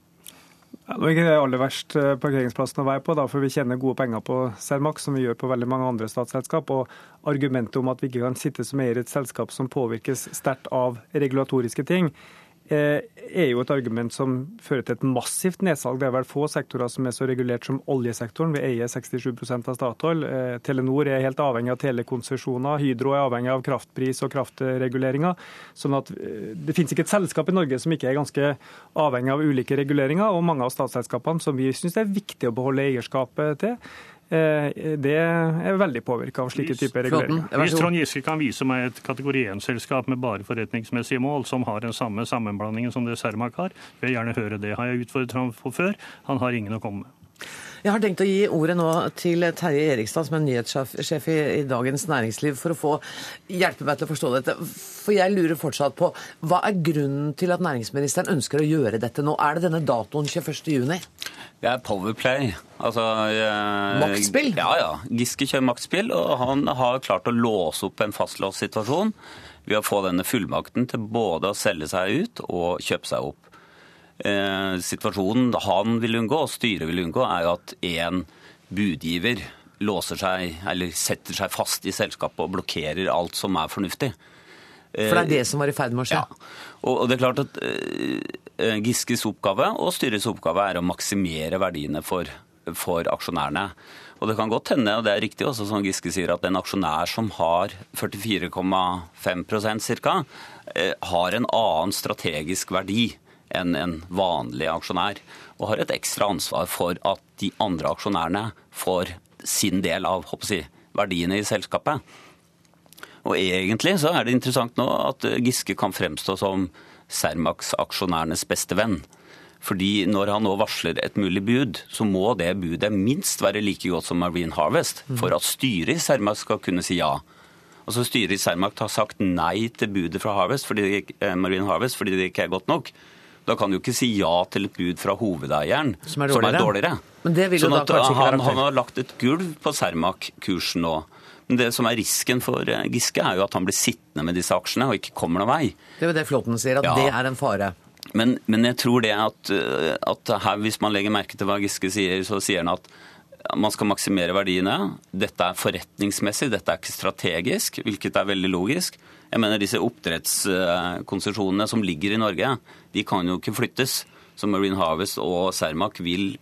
Ja, det er ikke det aller verst eh, parkeringsplassen å være på, da, for vi tjener gode penger på Cermaq, som vi gjør på veldig mange andre statsselskap. Og argumentet om at vi ikke kan sitte som eier i et selskap som påvirkes sterkt av regulatoriske ting, eh, er jo et argument som fører til et massivt nedsalg. Det er vel få sektorer som er så regulert som oljesektoren. Vi eier 67 av Statoil. Eh, Telenor er helt avhengig av telekonsesjoner. Hydro er avhengig av kraftpris og kraftreguleringer. Sånn at eh, det finnes ikke et selskap i Norge som ikke er ganske avhengig av ulike reguleringer. Og mange av statsselskapene som vi syns det er viktig å beholde eierskapet til, eh, det er veldig påvirka av slike typer reguleringer. Hvis. Trond Giske kan vise meg et kategori 1-selskap med bare forretningsmessige mål, som har den samme sammenblandingen som det Cermaq har, vil jeg gjerne høre det. Har jeg utfordret ham på før? Han har ingen å komme med. Jeg har tenkt å gi ordet nå til Terje Erikstad, som er nyhetssjef i, i Dagens Næringsliv, for å få hjelpe meg til å forstå dette. For jeg lurer fortsatt på hva er grunnen til at næringsministeren ønsker å gjøre dette nå? Er det denne datoen 21.6? Det er Powerplay. Altså, jeg, Maktspill? Ja, ja. Giske kjører maktspill, og han har klart å låse opp en fastlåst situasjon ved å få denne fullmakten til både å selge seg ut og kjøpe seg opp. Eh, situasjonen han vil unngå, og styret vil unngå, er jo at én budgiver låser seg, eller setter seg fast i selskapet og blokkerer alt som er fornuftig. For det er det som var i ferd med å skje? Ja, og det er klart at eh, Giskes oppgave og styrets oppgave er å maksimere verdiene for, for aksjonærene. Og det kan godt hende, og det er riktig også som Giske sier, at en aksjonær som har 44,5 ca., eh, har en annen strategisk verdi enn en vanlig aksjonær, og har et ekstra ansvar for at de andre aksjonærene får sin del av håper jeg, verdiene i selskapet. Og egentlig så er det interessant nå at Giske kan fremstå som Cermaqs aksjonærenes beste venn. Fordi når han nå varsler et mulig bud, så må det budet minst være like godt som Marine Harvest for at styret i Cermaq skal kunne si ja. Altså Styret i Cermaq har sagt nei til budet fra Harvest, fordi eh, Marine Harvest fordi det ikke er godt nok. Da kan du ikke si ja til et bud fra hovedeieren Som er dårligere. Men det vil sånn at da han, han har lagt et gulv på Cermaq-kursen nå. Men det som er risken for eh, Giske, er jo at han blir sittende med disse aksjene og ikke kommer noen vei. Det er jo det Flåten sier, at Ja. det er en fare. Men, men jeg tror det at, eh, at her, hvis man legger merke til hva Giske sier, så sier han at man skal maksimere verdiene. Dette er forretningsmessig, dette er ikke strategisk, hvilket er veldig logisk. Jeg mener Disse oppdrettskonsesjonene som ligger i Norge, de kan jo ikke flyttes. Så Marine Harvest og Cermaq vil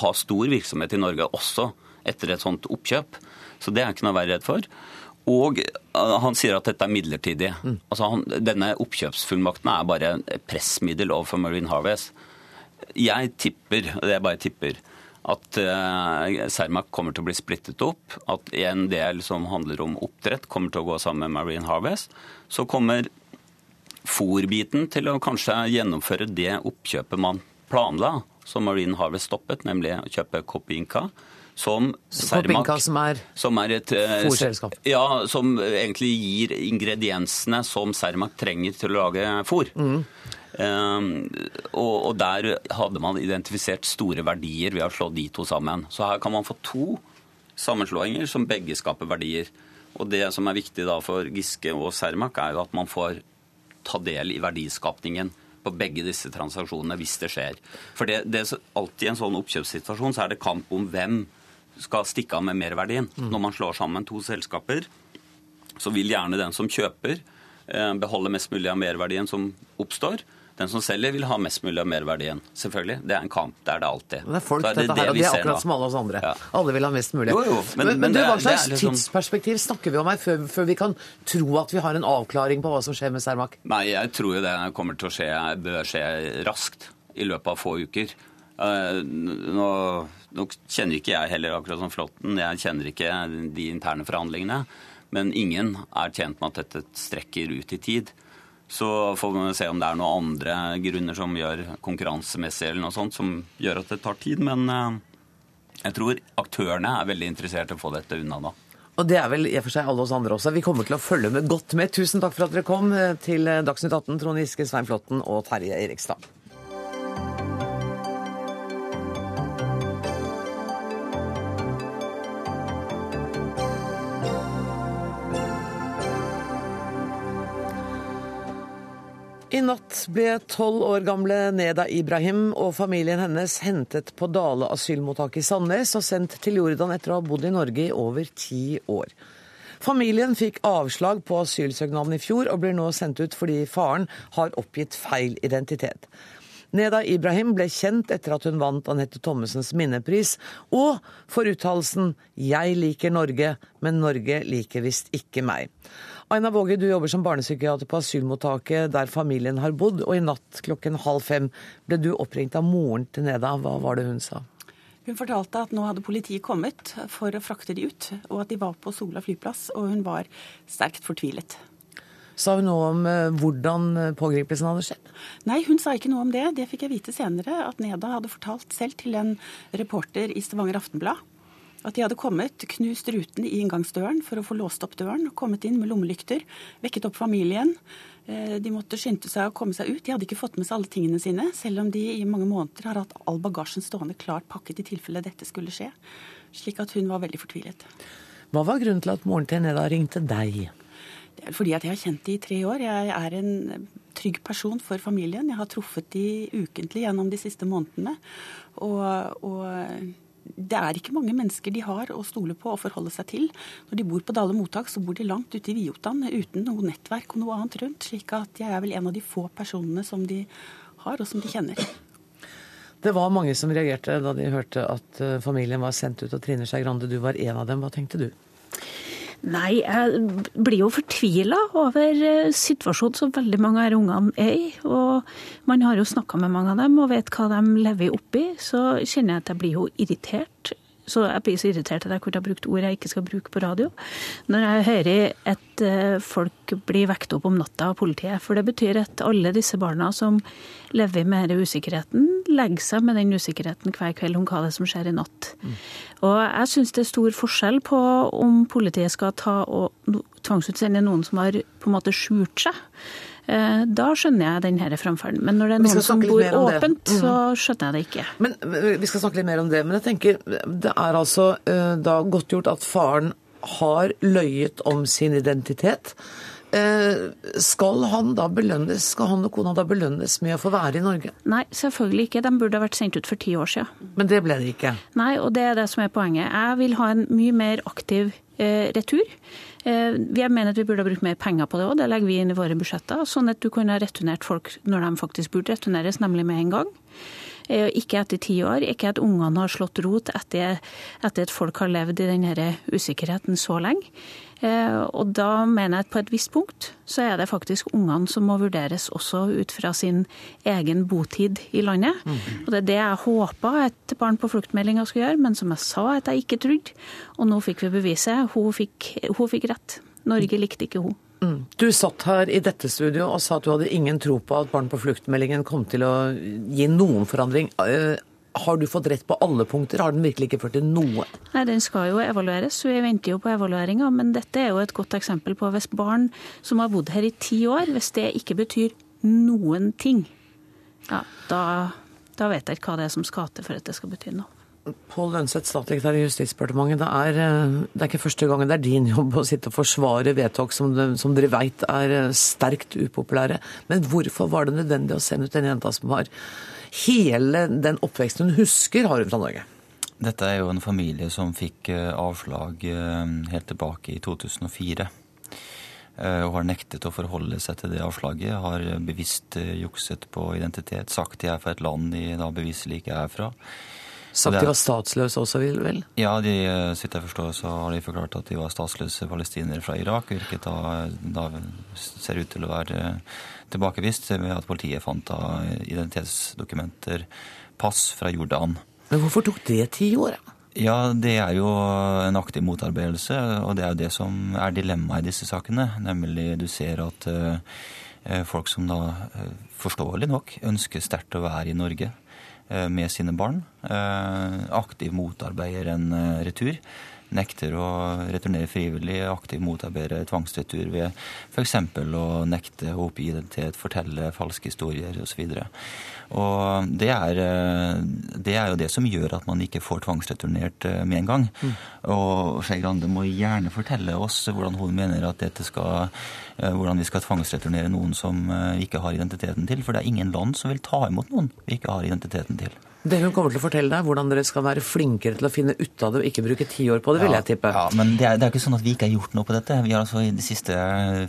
ha stor virksomhet i Norge også etter et sånt oppkjøp. Så det er ikke noe å være redd for. Og uh, han sier at dette er midlertidig. Altså han, denne oppkjøpsfullmakten er bare et pressmiddel overfor Marine Harvest. Jeg tipper, og det er bare tipper, at uh, Cermaq kommer til å bli splittet opp. At en del som handler om oppdrett, kommer til å gå sammen med Marine Harvest. Så kommer fôrbiten til å kanskje gjennomføre det oppkjøpet man planla, som Marine Harvest stoppet, nemlig å kjøpe Copinca. Som Cermaq Copinca som er som er et eh, Fôrselskap. Ja, som egentlig gir ingrediensene som Cermaq trenger til å lage fôr. Um, og, og der hadde man identifisert store verdier ved å slå de to sammen. Så her kan man få to sammenslåinger som begge skaper verdier. Og det som er viktig da for Giske og Cermaq, er jo at man får ta del i verdiskapningen på begge disse transaksjonene hvis det skjer. For det, det er alltid i en sånn oppkjøpssituasjon så er det kamp om hvem skal stikke av med merverdien. Når man slår sammen to selskaper, så vil gjerne den som kjøper, eh, beholde mest mulig av merverdien som oppstår. Den som selger, vil ha mest mulig av merverdien. Selvfølgelig. Det er en kamp. Det er det alltid. Det er folk, Så dette her, og de er akkurat som alle oss andre. Ja. Alle vil ha mest mulig. Jo, jo, men- men, men du, hva er- det er slags liksom- tidsperspektiv snakker vi om her, før, før vi kan tro at vi har en avklaring på hva som skjer med Cermaq? Nei, jeg tror jo det kommer til å skje, bør skje raskt. I løpet av få uker. Eh, Nå, nå kjenner ikke jeg heller akkurat som Flåtten, jeg kjenner ikke de interne forhandlingene. Men ingen er tjent med at dette strekker ut i tid. Så får vi se om det er noen andre grunner som gjør konkurransemessig eller noe sånt, som gjør at det tar tid. Men eh, jeg tror aktørene er veldig interessert i å få dette unna nå. Og det er vel i og for seg alle oss andre også. Vi kommer til å følge med godt med. Tusen takk for at dere kom eh, til Dagsnytt 18, Trond Giske, Svein Flåtten og Terje Erikstad. I natt ble tolv år gamle Neda Ibrahim og familien hennes hentet på Dale asylmottak i Sandnes og sendt til Jordan etter å ha bodd i Norge i over ti år. Familien fikk avslag på asylsøknaden i fjor og blir nå sendt ut fordi faren har oppgitt feil identitet. Neda Ibrahim ble kjent etter at hun vant Anette Thommessens minnepris, og for uttalelsen 'Jeg liker Norge, men Norge liker visst ikke meg'. Aina Våge, du jobber som barnepsykiater på asylmottaket der familien har bodd, og i natt klokken halv fem ble du oppringt av moren til Neda. Hva var det hun sa? Hun fortalte at nå hadde politiet kommet for å frakte de ut, og at de var på Sola flyplass, og hun var sterkt fortvilet. Sa hun noe om eh, hvordan pågripelsen hadde skjedd? Nei, hun sa ikke noe om det. Det fikk jeg vite senere, at Neda hadde fortalt selv til en reporter i Stavanger Aftenblad. At de hadde kommet, knust ruten i inngangsdøren for å få låst opp døren, kommet inn med lommelykter, vekket opp familien. Eh, De måtte skynde seg å komme seg ut. De hadde ikke fått med seg alle tingene sine, selv om de i mange måneder har hatt all bagasjen stående klart pakket i tilfelle dette skulle skje. Slik at hun var veldig fortvilet. Hva var grunnen til at moren til Neda ringte deg? Det er fordi at jeg har kjent de i tre år. Jeg er en trygg person for familien. Jeg har truffet de ukentlig gjennom de siste månedene. Og, og det er ikke mange mennesker de har å stole på og forholde seg til. Når de bor på Dale mottak, så bor de langt ute i Viotan uten noe nettverk og noe annet rundt. slik at jeg er vel en av de få personene som de har, og som de kjenner. Det var mange som reagerte da de hørte at eh, familien var sendt ut, og Trine Skei Grande, du var en av dem. Hva tenkte du? Nei, jeg blir jo fortvila over eh, situasjonen som veldig mange av ungene er i. Og man har jo snakka med mange av dem og vet hva de lever oppi. Så kjenner jeg at jeg blir jo irritert. Så jeg blir så irritert at jeg kunne ha brukt ord jeg ikke skal bruke på radio. Når jeg hører at eh, folk blir vekt opp om natta av politiet. For det betyr at alle disse barna som lever med denne usikkerheten, legger seg med den usikkerheten hver kveld om hva det er som skjer i natt. Og jeg syns det er stor forskjell på om politiet skal ta og tvangsutsende noen som har på en måte skjult seg. Eh, Da skjønner jeg denne framferden. Men når det er noen som bor åpent, mm. så skjønner jeg det ikke. Men eh, Vi skal snakke litt mer om det, men jeg tenker det er altså eh, da godtgjort at faren har løyet om sin identitet. Skal han da belønnes, skal han og kona da belønnes med å få være i Norge? Nei, selvfølgelig ikke. De burde ha vært sendt ut for ti år siden. Men det ble det ikke. Nei, og det er det som er poenget. Jeg vil ha en mye mer aktiv eh, retur. Eh, jeg mener at vi burde ha brukt mer penger på det òg, det legger vi inn i våre budsjetter. Sånn at du kunne ha returnert folk når de faktisk burde returneres, nemlig med en gang. Eh, Ikke etter ti år, ikke at ungene har slått rot etter, etter at folk har levd i denne usikkerheten så lenge. Eh, Og da mener jeg at på et visst punkt så er det faktisk ungene som må vurderes også ut fra sin egen botid i landet. Og det er det jeg håpa at Barn på fluktmeldinga skulle gjøre, men som jeg sa at jeg ikke trodde. Og nå fikk vi beviset. Hun fikk, hun fikk rett. Norge likte ikke hun. Mm. Du satt her i dette studio og sa at du hadde ingen tro på at Barn på flukt-meldingen kom til å gi noen forandring. Har du fått rett på alle punkter? Har den virkelig ikke ført til noe? Nei, Den skal jo evalueres, så vi venter jo på evalueringa. Men dette er jo et godt eksempel på hvis barn som har bodd her i ti år, hvis det ikke betyr noen ting, ja, da, da vet jeg ikke hva det er som skal til for at det skal bety noe. Pål Lønseth, statssekretær i Justisdepartementet. Det er, eh, det er ikke første gangen det er din jobb å sitte og forsvare vedtak som, de, som dere veit er eh, sterkt upopulære. Men hvorfor var det nødvendig å sende ut en jenta som har hele den oppveksten hun husker, har hun fra Norge? Dette er jo en familie som fikk eh, avslag eh, helt tilbake i 2004. eh, og har nektet å forholde seg til det avslaget. Har bevisst jukset på identitet, sagt de er fra et land de da beviselig ikke er fra. Sagt de var statsløse også, vel? Ja, de, så jeg forstår så har de forklart at de var statsløse palestinere fra Irak, hvilket da, da ser ut til å være tilbakevist ved at politiet fant da identitetsdokumenter, pass fra Jordan. Men hvorfor tok det ti år? Ja, det er jo en aktiv motarbeidelse, og det er jo det som er dilemmaet i disse sakene. Nemlig du ser at uh, folk som da uh, forståelig nok ønsker sterkt å være i Norge uh, med sine barn, aktivt motarbeider en retur. Nekter å returnere frivillig, aktivt motarbeider tvangsretur ved f.eks. å nekte å oppgi identitet, fortelle falske historier osv. Og det er, eh, det er, jo det som gjør at man ikke får tvangsreturnert eh, med en gang. Mm. Og Skei Grande må gjerne fortelle oss hvordan hun mener at dette skal eh, hvordan vi skal tvangsreturnere noen som vi ikke har identiteten til. For det er ingen land som vil ta imot noen vi ikke har identiteten til. Det hun kommer til å fortelle deg, hvordan dere skal være flinkere til å finne ut av det og ikke bruke ti år på det, vil jeg tippe. Ja, Men det er, det er ikke sånn at vi ikke har gjort noe på dette. Vi har altså I de siste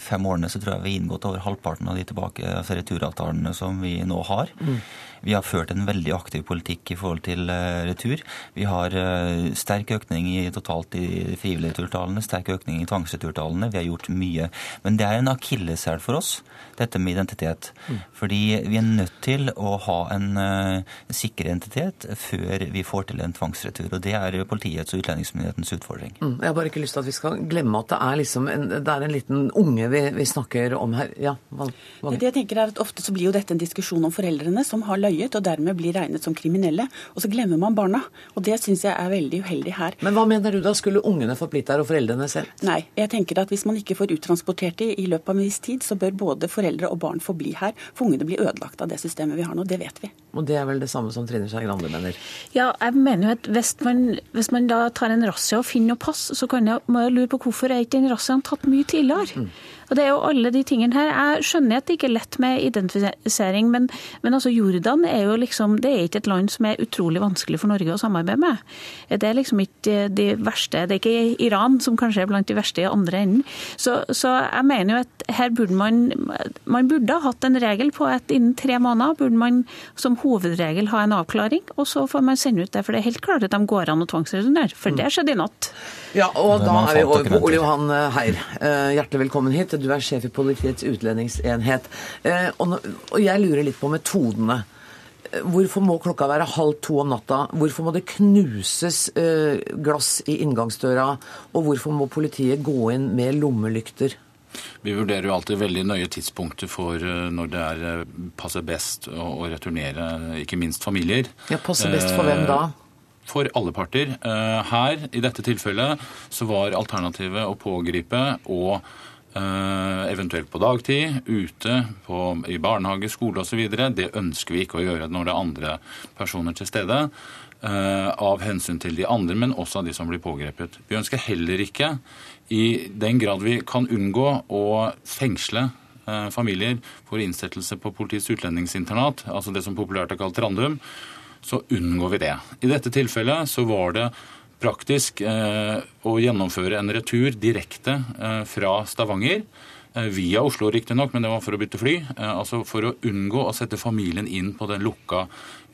fem årene så tror jeg vi har inngått over halvparten av de tilbake, altså returavtalene som vi nå har. Mm. Vi har ført en veldig aktiv politikk i forhold til uh, retur. Vi har uh, sterk økning i totalt i frivillige returtallene, sterk økning i tvangsreturtallene. Vi har gjort mye. Men det er en akilleshæl for oss, dette med identitet. Mm. Fordi vi er nødt til å ha en uh, sikker identitet før vi får til en tvangsretur. Og det er politiets og utlendingsmyndighetens utfordring. Mm. Jeg har bare ikke lyst til at vi skal glemme at det er, liksom en, det er en liten unge vi, vi snakker om her. Ja, hva, hva? Det jeg tenker er at Ofte så blir jo dette en diskusjon om foreldrene som har løyet løyet og dermed blir regnet som kriminelle. Og så glemmer man barna. Og det syns jeg er veldig uheldig her. Men hva mener du da? Skulle ungene fått blitt der og foreldrene selv? Nei, jeg tenker at hvis man ikke får uttransportert dem i løpet av en viss tid, så bør både foreldre og barn få bli her. For ungene blir ødelagt av det systemet vi har nå. Det vet vi. Og det er vel det samme som Trine Skei Grande mener? Ja, jeg mener jo at hvis man, hvis man da tar en razzia og finner noe pass, så kan jeg, må jeg lure på hvorfor er ikke den razziaen tatt mye tidligere? Mm. Og det er jo alle de tingene her. Jeg skjønner at det ikke er lett med identifisering, men, men altså Jordan er jo liksom Det er ikke et land som er utrolig vanskelig for Norge å samarbeide med. Det er liksom ikke de verste Det er ikke Iran som kanskje er blant de verste i andre enden. Så, så jeg mener jo at her burde man Man burde ha hatt en regel på at innen tre måneder burde man som hovedregel ha en avklaring, og så får man sende ut det. For det er helt klart at de går an å tvangsreturnere, for det skjedde i natt. Ja, og da er vi over på Ole Johan Heier. Eh, hjertelig velkommen hit. Du er sjef i Politiets utlendingsenhet. Eh, og jeg lurer litt på metodene. Eh, hvorfor må klokka være halv to om natta? Hvorfor må det knuses glass i inngangsdøra? Og hvorfor må politiet gå inn med lommelykter? Vi vurderer jo alltid veldig nøye tidspunkter for når det er passer best å returnere, ikke minst familier. Ja, Passer best for hvem da? For alle parter. Her, i dette tilfellet, så var alternativet å pågripe og Eh, eventuelt på dagtid, ute på, i barnehage, skole osv. Det ønsker vi ikke å gjøre når det er andre personer til stede. Eh, av hensyn til de andre, men også av de som blir pågrepet. Vi ønsker heller ikke, i den grad vi kan unngå å fengsle eh, familier for innsettelse på politiets utlendingsinternat, altså det som populært er kalt Randum, så unngår vi det. I dette tilfellet så var det praktisk eh, å gjennomføre en retur direkte eh, fra Stavanger. Eh, via Oslo, riktignok, men det var for å bytte fly. altså For å unngå å sette familien inn på den lukka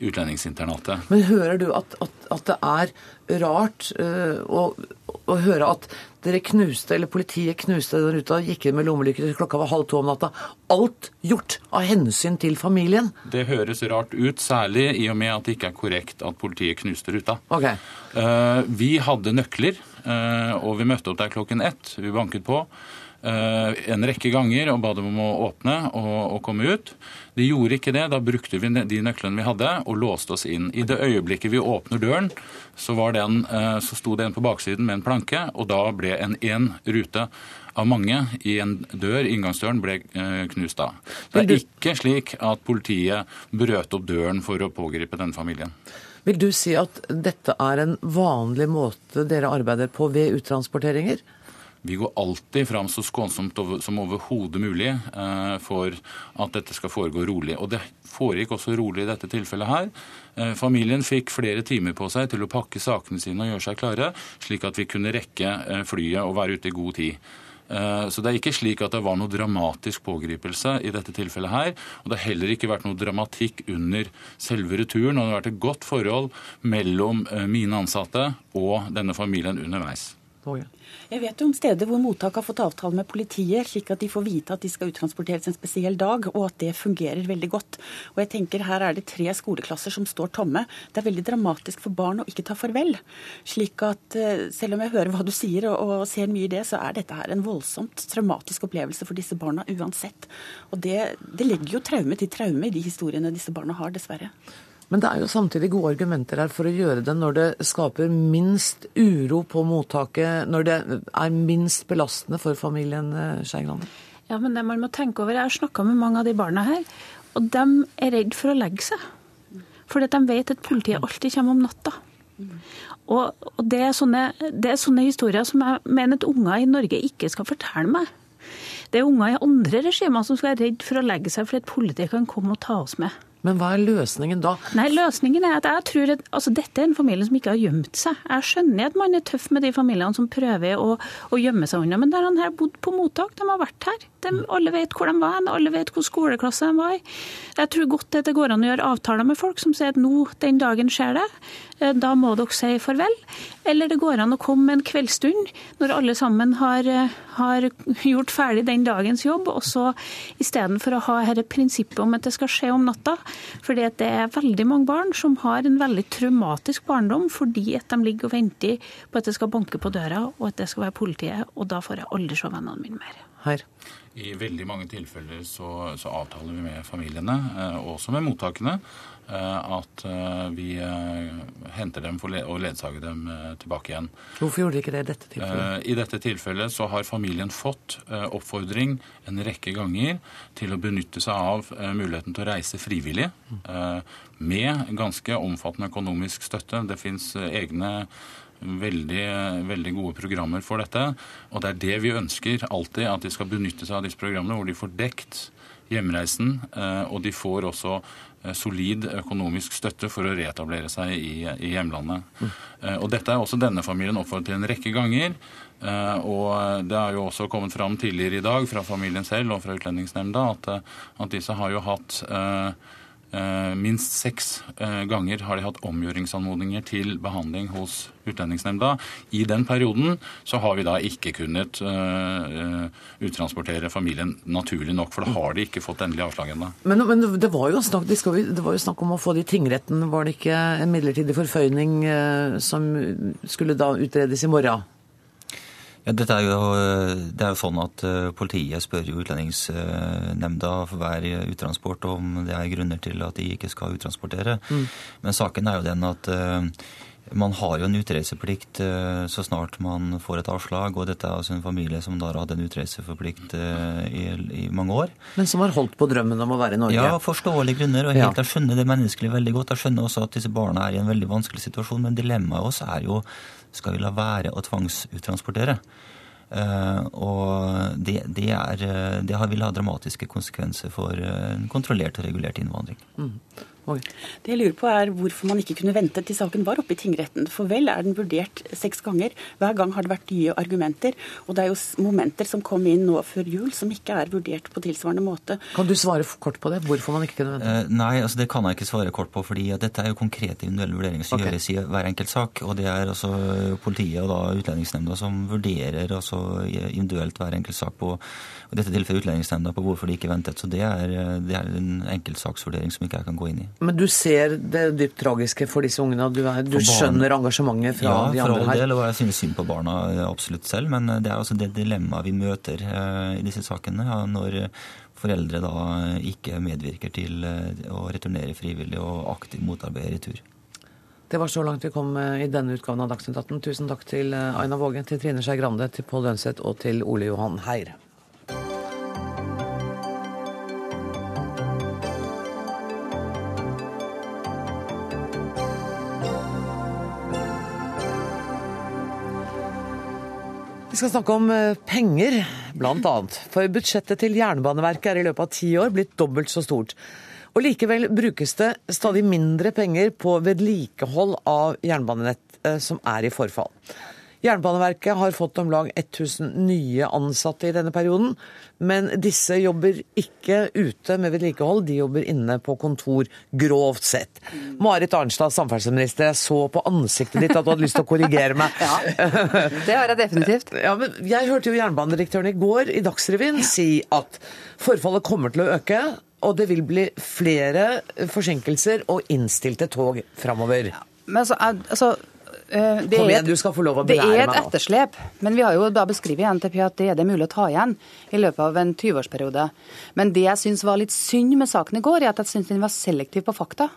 utlendingsinternatet. Men hører du at, at, at det er rart uh, å, å, høre at dere knuste, eller politiet knuste den ruta, gikk inn med lommelykker til klokka var halv to om natta. Alt gjort av hensyn til familien? Det høres rart ut, særlig i og med at det ikke er korrekt at politiet knuste ruta. Okay. Uh, vi hadde nøkler, uh, og vi møtte opp der klokken ett. Vi banket på. Eh, en rekke ganger og ba dem om å åpne og, og, komme ut. De gjorde ikke det. Da brukte vi de nøklene vi hadde og låste oss inn. I det øyeblikket vi åpner døren, så, den, eh, så sto det en på baksiden med en planke, og da ble en én rute av mange i en dør, inngangsdøren, ble eh, knust av. Det er ikke slik at politiet brøt opp døren for å pågripe denne familien. Vil du si at dette er en vanlig måte dere arbeider på ved uttransporteringer? Vi går alltid fram så skånsomt som overhodet mulig eh, for at dette skal foregå rolig. Og det foregikk også rolig i dette tilfellet her. Eh, familien fikk flere timer på seg til å pakke sakene sine og gjøre seg klare, slik at vi kunne rekke eh, flyet og være ute i god tid. Så det er ikke slik at det var noe dramatisk pågripelse i dette tilfellet her. Og det har heller ikke vært noe dramatikk under selve returen. Og det har vært et godt forhold mellom mine ansatte og denne familien underveis. Jeg vet jo om steder hvor mottak har fått avtale med politiet, slik at de får vite at de skal uttransporteres en spesiell dag, og at det fungerer veldig godt. Og jeg tenker Her er det tre skoleklasser som står tomme. Det er veldig dramatisk for barn å ikke ta farvel. Slik at eh, selv om jeg hører hva du sier og, og ser mye i det, så er dette her en voldsomt traumatisk opplevelse for disse barna uansett. Og det, det legger jo traume til traume i de historiene disse barna har, dessverre. Men det er jo samtidig gode argumenter her for å gjøre det når det skaper minst uro på mottaket, når det er minst belastende for familien eh, Skei Grande. Ja, men det man må tenke over, Jeg har snakka med mange av de barna her, og de er redd for å legge seg. Fordi de vet at politiet alltid kommer om natta. Og, og det, er sånne, det er sånne historier som jeg mener at unger i Norge ikke skal fortelle meg. Det er unger i andre regimer som skal være redd for å legge seg fordi politiet kan komme og ta oss med. Men hva er løsningen da? Nei, løsningen er at jeg tror at altså, Dette er en familie som ikke har gjemt seg. Jeg skjønner at man er tøff med de familiene som prøver å, å gjemme seg unna, men der han her bodd på mottak, de har vært her. De, alle vet hvor de var, alle vet hvor skoleklasse de var i. Jeg tror godt at det går an å gjøre avtaler med folk som sier at nå, den dagen skjer det, da må dere si farvel. Eller det går an å komme en kveldsstund når alle sammen har, eh, har gjort ferdig den dagens jobb, og så istedenfor å ha dette prinsippet om at det skal skje om natta, fordi det er veldig mange barn som har en veldig traumatisk barndom fordi at de ligger og venter på at det skal banke på døra, og at det skal være politiet, og da får jeg aldri se vennene mine mer. Her. I veldig mange tilfeller så, så avtaler vi med familiene, eh, og også med mottakene, eh, at eh, vi henter dem for og ledsager dem tilbake igjen. Hvorfor gjorde de ikke det i dette tilfellet? I dette tilfellet så har familien fått oppfordring en rekke ganger til å benytte seg av muligheten til å reise frivillig, med ganske omfattende økonomisk støtte. Det fins egne veldig, veldig gode programmer for dette. Og det er det vi ønsker alltid, at de skal benytte seg av disse programmene, hvor de får dekt hjemreisen, eh, og de får også eh, solid økonomisk støtte for å reetablere seg i, i hjemlandet. Mm. Og Dette er også denne familien oppfordret til en rekke ganger. Og det har jo også kommet fram tidligere i dag fra familien selv og fra Utlendingsnemnda at, at disse har jo hatt eh, Minst seks eh, ganger har de hatt omgjøringsanmodninger til behandling hos Utlendingsnemnda. I den perioden så har vi da ikke kunnet eh, eh, uttransportere familien naturlig nok, for da har de ikke fått endelig avslag ennå. Men, men det, var jo snakk, de skal, det var jo snakk om å få det i tingretten. Var det ikke en midlertidig forføyning eh, som skulle da utredes i morgen? Ja, er jo, det er jo sånn at eh, Politiet spør jo Utlendingsnemnda for hver uttransport om det er grunner til at de ikke skal uttransportere. Mm. Men saken er jo den at eh, man har jo en utreiseplikt eh, så snart man får et avslag. Og dette er altså en familie som da har hatt en utreiseforplikt eh, i, i mange år. Men som har holdt på drømmen om å være i Norge? Ja, forståelige grunner. og Ja. helt, Jeg skjønner det menneskelig veldig godt. Jeg skjønner også at disse barna er i en veldig vanskelig situasjon. Men dilemmaet også er jo skal vi la være å tvangsuttransportere. Eh, og det, det, er, eh, det vil ha dramatiske konsekvenser for eh, en kontrollert og regulert innvandring. Det jeg lurer på er hvorfor man ikke kunne vente til saken var oppe i tingretten. For vel er den vurdert seks ganger. Hver gang har det vært nye argumenter. Og det er jo momenter som kom inn nå før jul som ikke er vurdert på tilsvarende måte. Kan du svare kort på det? Hvorfor man ikke kunne vente? Eh, Nei, altså det kan jeg ikke svare kort på, fordi at dette er jo konkrete individuelle vurderinger som okay. gjøres i hver enkelt sak. Og det er altså politiet og da Utlendingsnemnda som vurderer altså individuelt hver enkelt sak på og i dette tilfellet Utlendingsnemnda på hvorfor de ikke ventet. Så det er, det er en enkeltsaksvurdering som ikke jeg kan gå inn i. Men du ser det dypt tragiske for disse ungene, du, er, du skjønner engasjementet fra ja, de for andre all her? del, og jeg synes synd på barna eh, absolutt selv, men det er altså det dilemmaet vi møter eh, i disse sakene, ja, når foreldre da ikke medvirker til eh, å returnere frivillig og aktivt motarbeider retur. Det var så langt vi kom eh, i denne utgaven av Dagsnytt 18. Tusen takk til eh, Aina Våge, til Trine Skei Grande, til Pål Lønseth og til Ole Johan Heir. Skal snakke om eh, penger, annet. For budsjettet til Jernbaneverket er i løpet av ti år blitt dobbelt så stort. Og likevel brukes det stadig mindre penger på vedlikehold av jernbanenett eh, som er i forfall. Jernbaneverket har fått om lag 1000 nye ansatte i denne perioden, men disse jobber ikke ute med vedlikehold, de jobber inne på kontor, grovt sett. Marit Arnstad, samferdselsminister, jeg så på ansiktet ditt at du hadde lyst til å korrigere meg. *laughs* Det har jeg definitivt. Ja, men jeg hørte jo jernbanedirektøren i går i Dagsrevyen si at forfallet kommer til å øke, og det vil bli flere forsinkelser og innstilte tog framover. Men altså, altså det Kom igjen, du skal få lov å Det er et etterslep, men vi har jo da beskrevet i NTP at det er det mulig å ta igjen i løpet av en 20-årsperiode. Men det jeg syns var litt synd med saken i går, er at jeg syns den var selektiv på fakta.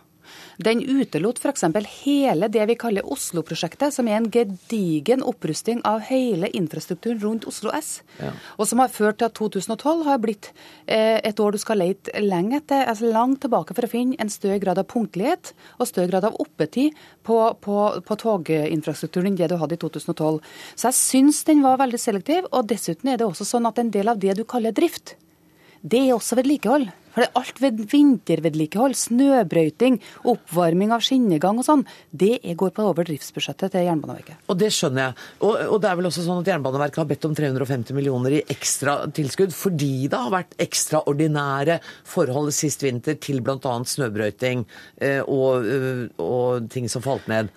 Den utelot f.eks. hele det vi kaller Oslo-prosjektet, som er en gedigen opprusting av hele infrastrukturen rundt Oslo S. Og som har ført til at 2012 har blitt eh, et år du skal lete lenge etter, altså langt tilbake for å finne en større grad av punktlighet og større grad av oppetid på, på, på toginfrastrukturen enn det du hadde i 2012. Så jeg syns den var veldig selektiv, og dessuten er det også sånn at en del av det du kaller drift, det er også vedlikehold. For alt ved vintervedlikehold, snøbrøyting, oppvarming av skinnegang og sånn, det går på over driftsbudsjettet til Jernbaneverket. Og det skjønner jeg. Og, og det er vel også sånn at Jernbaneverket har bedt om 350 millioner i ekstra tilskudd fordi det har vært ekstraordinære forhold sist vinter til bl.a. snøbrøyting eh, og, eh, og ting som falt ned.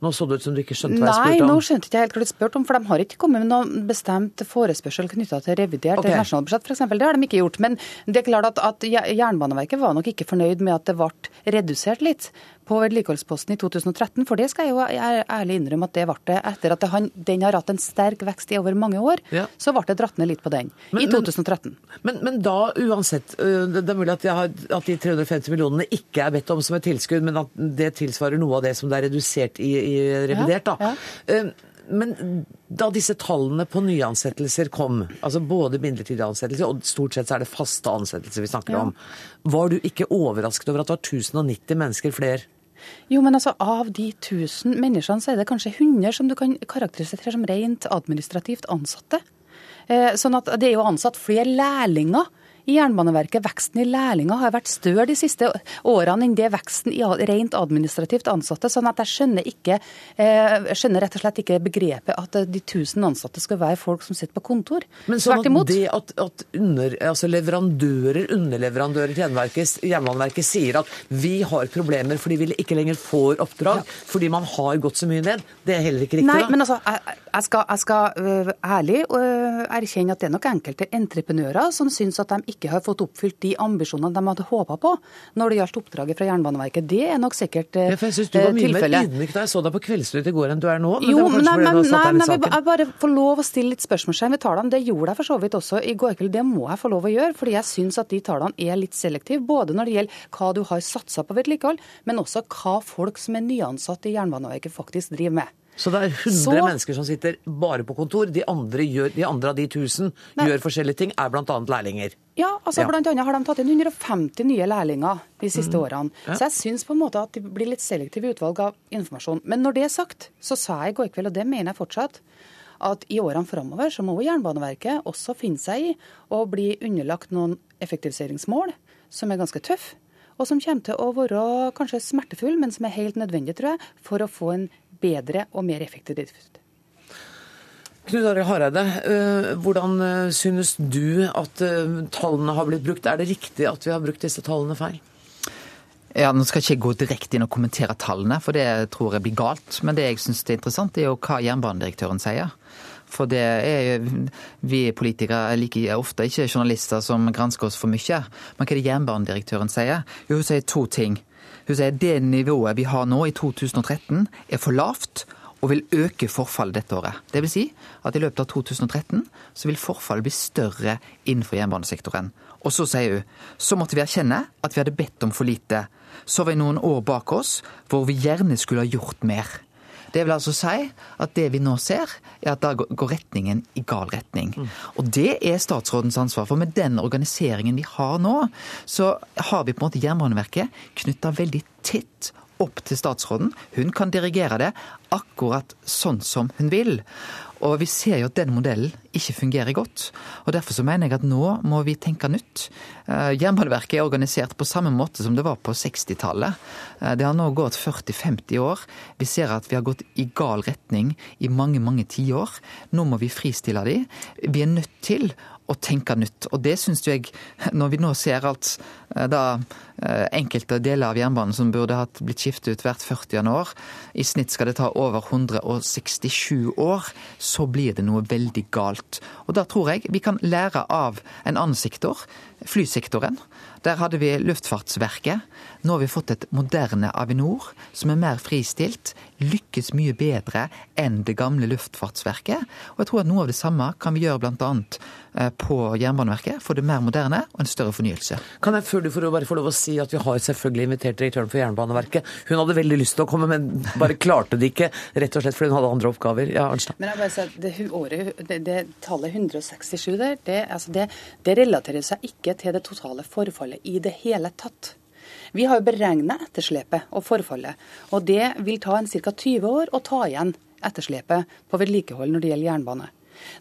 Nå så det ut som du ikke skjønte hva jeg Nei, nå skjønte skjønte ikke jeg helt hva du spurte om, for de har ikke kommet med noen bestemt forespørsel knytta til revidert okay. nasjonalbudsjett, f.eks. Det har de ikke gjort. Men det er klart at, at Jernbaneverket var nok ikke fornøyd med at det ble redusert litt på vedlikeholdsposten i 2013, for det skal jeg jo ærlig innrømme at det ble det etter at det, han, den har hatt en sterk vekst i over mange år. Ja. Så ble det dratt ned litt på den Men- i 2013. Men, men da uansett, det er mulig at, jeg har, at de 350 millionene ikke er bedt om som et tilskudd, men at det tilsvarer noe av det som det er redusert i, i revidert. da. Ja, Men da disse tallene på nyansettelser kom, altså både midlertidige ansettelser og stort sett så er det faste ansettelser vi snakker om, var du ikke overrasket over at det var 1090 mennesker flere? Jo, men altså av de 1000 menneskene, så er det kanskje 100 som du kan karakterisere som rent administrativt ansatte. Eh, sånn at det er jo ansatt flere lærlinger i Jernbaneverket. Veksten i lærlinger har vært større de siste årene enn det veksten i rent administrativt ansatte. Sånn at jeg skjønner ikke, eh, jeg skjønner rett og slett ikke begrepet at eh, de 1000 ansatte skal være folk som sitter på kontor. Men sånn at det at, at under, altså leverandører, underleverandører til Jernbaneverket, sier at vi har problemer fordi vi ikke lenger får oppdrag, fordi man har gått så mye ned, det er heller ikke riktig? Nei, da? men altså, jeg, jeg skal, jeg skal øh, ærlig øh, erkjenne at det er nok enkelte entreprenører som syns at de ikke har fått oppfylt de ambisjonene de hadde håpa på når det gjaldt oppdraget fra Jernbaneverket. Det er nok sikkert tilfellet. Ja, jeg synes du var mye mer ydmyk da jeg så deg på Kveldsnytt i går enn du er nå. Men Jo, det var men, kanskje nei, men, nei, deg inn i nei, jeg bare får lov å stille litt spørsmålstegn ved tallene. Det gjorde jeg for så vidt også i går kveld. Det må jeg få lov å gjøre, fordi jeg syns at de tallene er litt selektive. Både når det gjelder hva du har satsa på vedlikehold, men også hva folk som er nyansatte i Jernbaneverket faktisk driver med. Så det er 100 Så- mennesker som sitter bare på kontor. De andre, gjør, de andre av de 1000 Nei. gjør forskjellige ting, er bl.a. lærlinger. Ja, altså Ja. annet har de tatt inn 150 nye lærlinger de siste årene. Ja. Så jeg syns på en måte at det blir litt selektive utvalg av informasjon. Men når det er sagt, så sa jeg i går kveld, og det mener jeg fortsatt, at i årene framover så må Jernbaneverket også finne seg i å bli underlagt noen effektiviseringsmål som er ganske tøffe. Og som kommer til å være kanskje smertefull, men som er helt nødvendig, tror jeg, for å få en bedre og mer effektiv drift. Knut Arild Hareide, øh, hvordan øh, synes du at øh, tallene har blitt brukt? Er det riktig at vi har brukt disse tallene feil? Ja, Nå skal jeg ikke gå direkte inn og kommentere tallene, for det tror jeg blir galt. Men det jeg syns er interessant, er jo hva jernbanedirektøren sier. For det er jo, Vi politikere er like ofte ikke journalister som gransker oss for mye. Men hva er det jernbanedirektøren sier? Jo, Hun sier to ting. Hun sier det nivået vi har nå i 2013 er for lavt og vil øke forfallet dette året. Det vil si at i løpet av 2013 så vil forfallet bli større innenfor jernbanesektoren. Og så sier hun så måtte vi erkjenne at vi hadde bedt om for lite. Så var vi noen år bak oss hvor vi gjerne skulle ha gjort mer. Det vil altså si at det vi nå ser, er at da går retningen i gal retning. Og det er statsrådens ansvar. For med den organiseringen vi har nå, så har vi på en måte Jernbaneverket knytta veldig tett opp til statsråden. Hun kan dirigere det akkurat sånn som hun vil. Og vi ser jo at den modellen ikke fungerer godt. Og Derfor så mener jeg at nå må vi tenke nytt. Eh, Jernbaneverket er organisert på samme måte som det var på 60-tallet. Eh, det har nå gått 40-50 år. Vi ser at vi har gått i gal retning i mange, mange tiår. Nå må vi fristille de. Vi er nødt til å tenke nytt. Og det syns jeg, når vi nå ser at eh, da eh, enkelte deler av jernbanen som burde hatt blitt skiftet ut hvert 40. år, i snitt skal det ta over 167 år, så blir det noe veldig galt. Og da tror jeg vi kan lære av en annen sektor, flysektoren. Der hadde vi Luftfartsverket. Nå har vi fått et moderne Avinor som er mer fristilt, lykkes mye bedre enn det gamle Luftfartsverket. Og jeg tror at noe av det samme kan vi gjøre bl.a. Eh, på Jernbaneverket. Få det mer moderne og en større fornyelse. Kan jeg før du får bare få lov å si at vi har selvfølgelig invitert direktøren for Jernbaneverket. Hun hadde veldig lyst til å komme, men bare klarte det ikke, rett og slett fordi hun hadde andre oppgaver. Ja, Arnstad. Men jeg bare sier, det, året, det, det tallet 167 der, det, altså det, det relaterer seg ikke til det totale forfallet i det hele tatt. Vi har jo beregna etterslepet og forfallet, og det vil ta en ca. 20 år å ta igjen etterslepet på vedlikehold når det gjelder jernbane.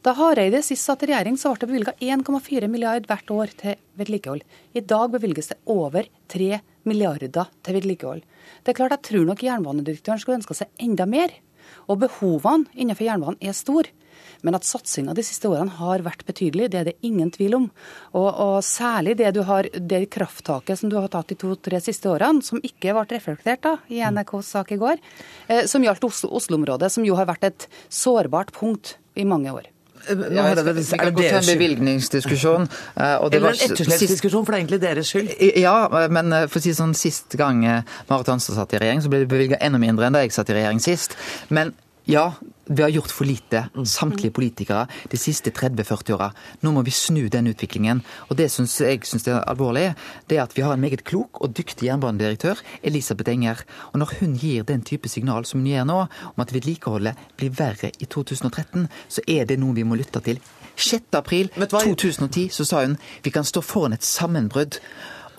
Da Hareide sist satt i regjering, så ble det bevilga 1,4 milliard hvert år til vedlikehold. I dag bevilges det over 3 milliarder til vedlikehold. Det er klart, Jeg tror nok jernbanedirektøren skulle ønska seg enda mer. Og behovene innenfor jernbanen er store. Men at satsinga de siste årene har vært betydelig, det er det ingen tvil om. Og, og særlig det, du har, det krafttaket som du har tatt de to-tre siste årene, som ikke ble reflektert da, i NRKs sak i går, eh, som gjaldt Oslo-området, som jo har vært et sårbart punkt i mange år. Ja, jeg skal, er det godt ta en bevilgningsdiskusjon. *laughs* Eller en etterslepsdiskusjon, for det er egentlig deres skyld. Ja, men for å si sånn, sist gang Marit Hansen satt i regjering, så ble det bevilga enda mindre enn da jeg satt i regjering sist. Men ja, vi har gjort for lite, samtlige politikere, de siste 30-40 åra. Nå må vi snu den utviklingen. Og det synes jeg synes er alvorlig, det er at vi har en meget klok og dyktig jernbanedirektør, Elisabeth Enger. Og når hun gir den type signal som hun gjør nå, om at vedlikeholdet blir verre i 2013, så er det noe vi må lytte til. 6. april 2010 så sa hun vi kan stå foran et sammenbrudd.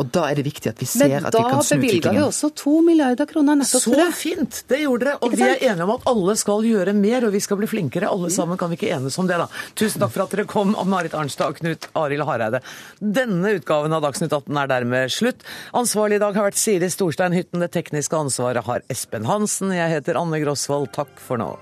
Og da er det viktig at vi ser Men at vi kan snu da bevilga vi også to milliarder kroner nettopp Så for det. fint! Det gjorde dere. Og vi er enige om at alle skal gjøre mer, og vi skal bli flinkere. Alle sammen kan vi ikke enes om det, da. Tusen takk for at dere kom, Marit Arnstad og Knut Arild Hareide. Denne utgaven av Dagsnytt 18 er dermed slutt. Ansvarlig i dag har vært Siri Storstein Hytten. Det tekniske ansvaret har Espen Hansen. Jeg heter Anne Grosvold. Takk for nå.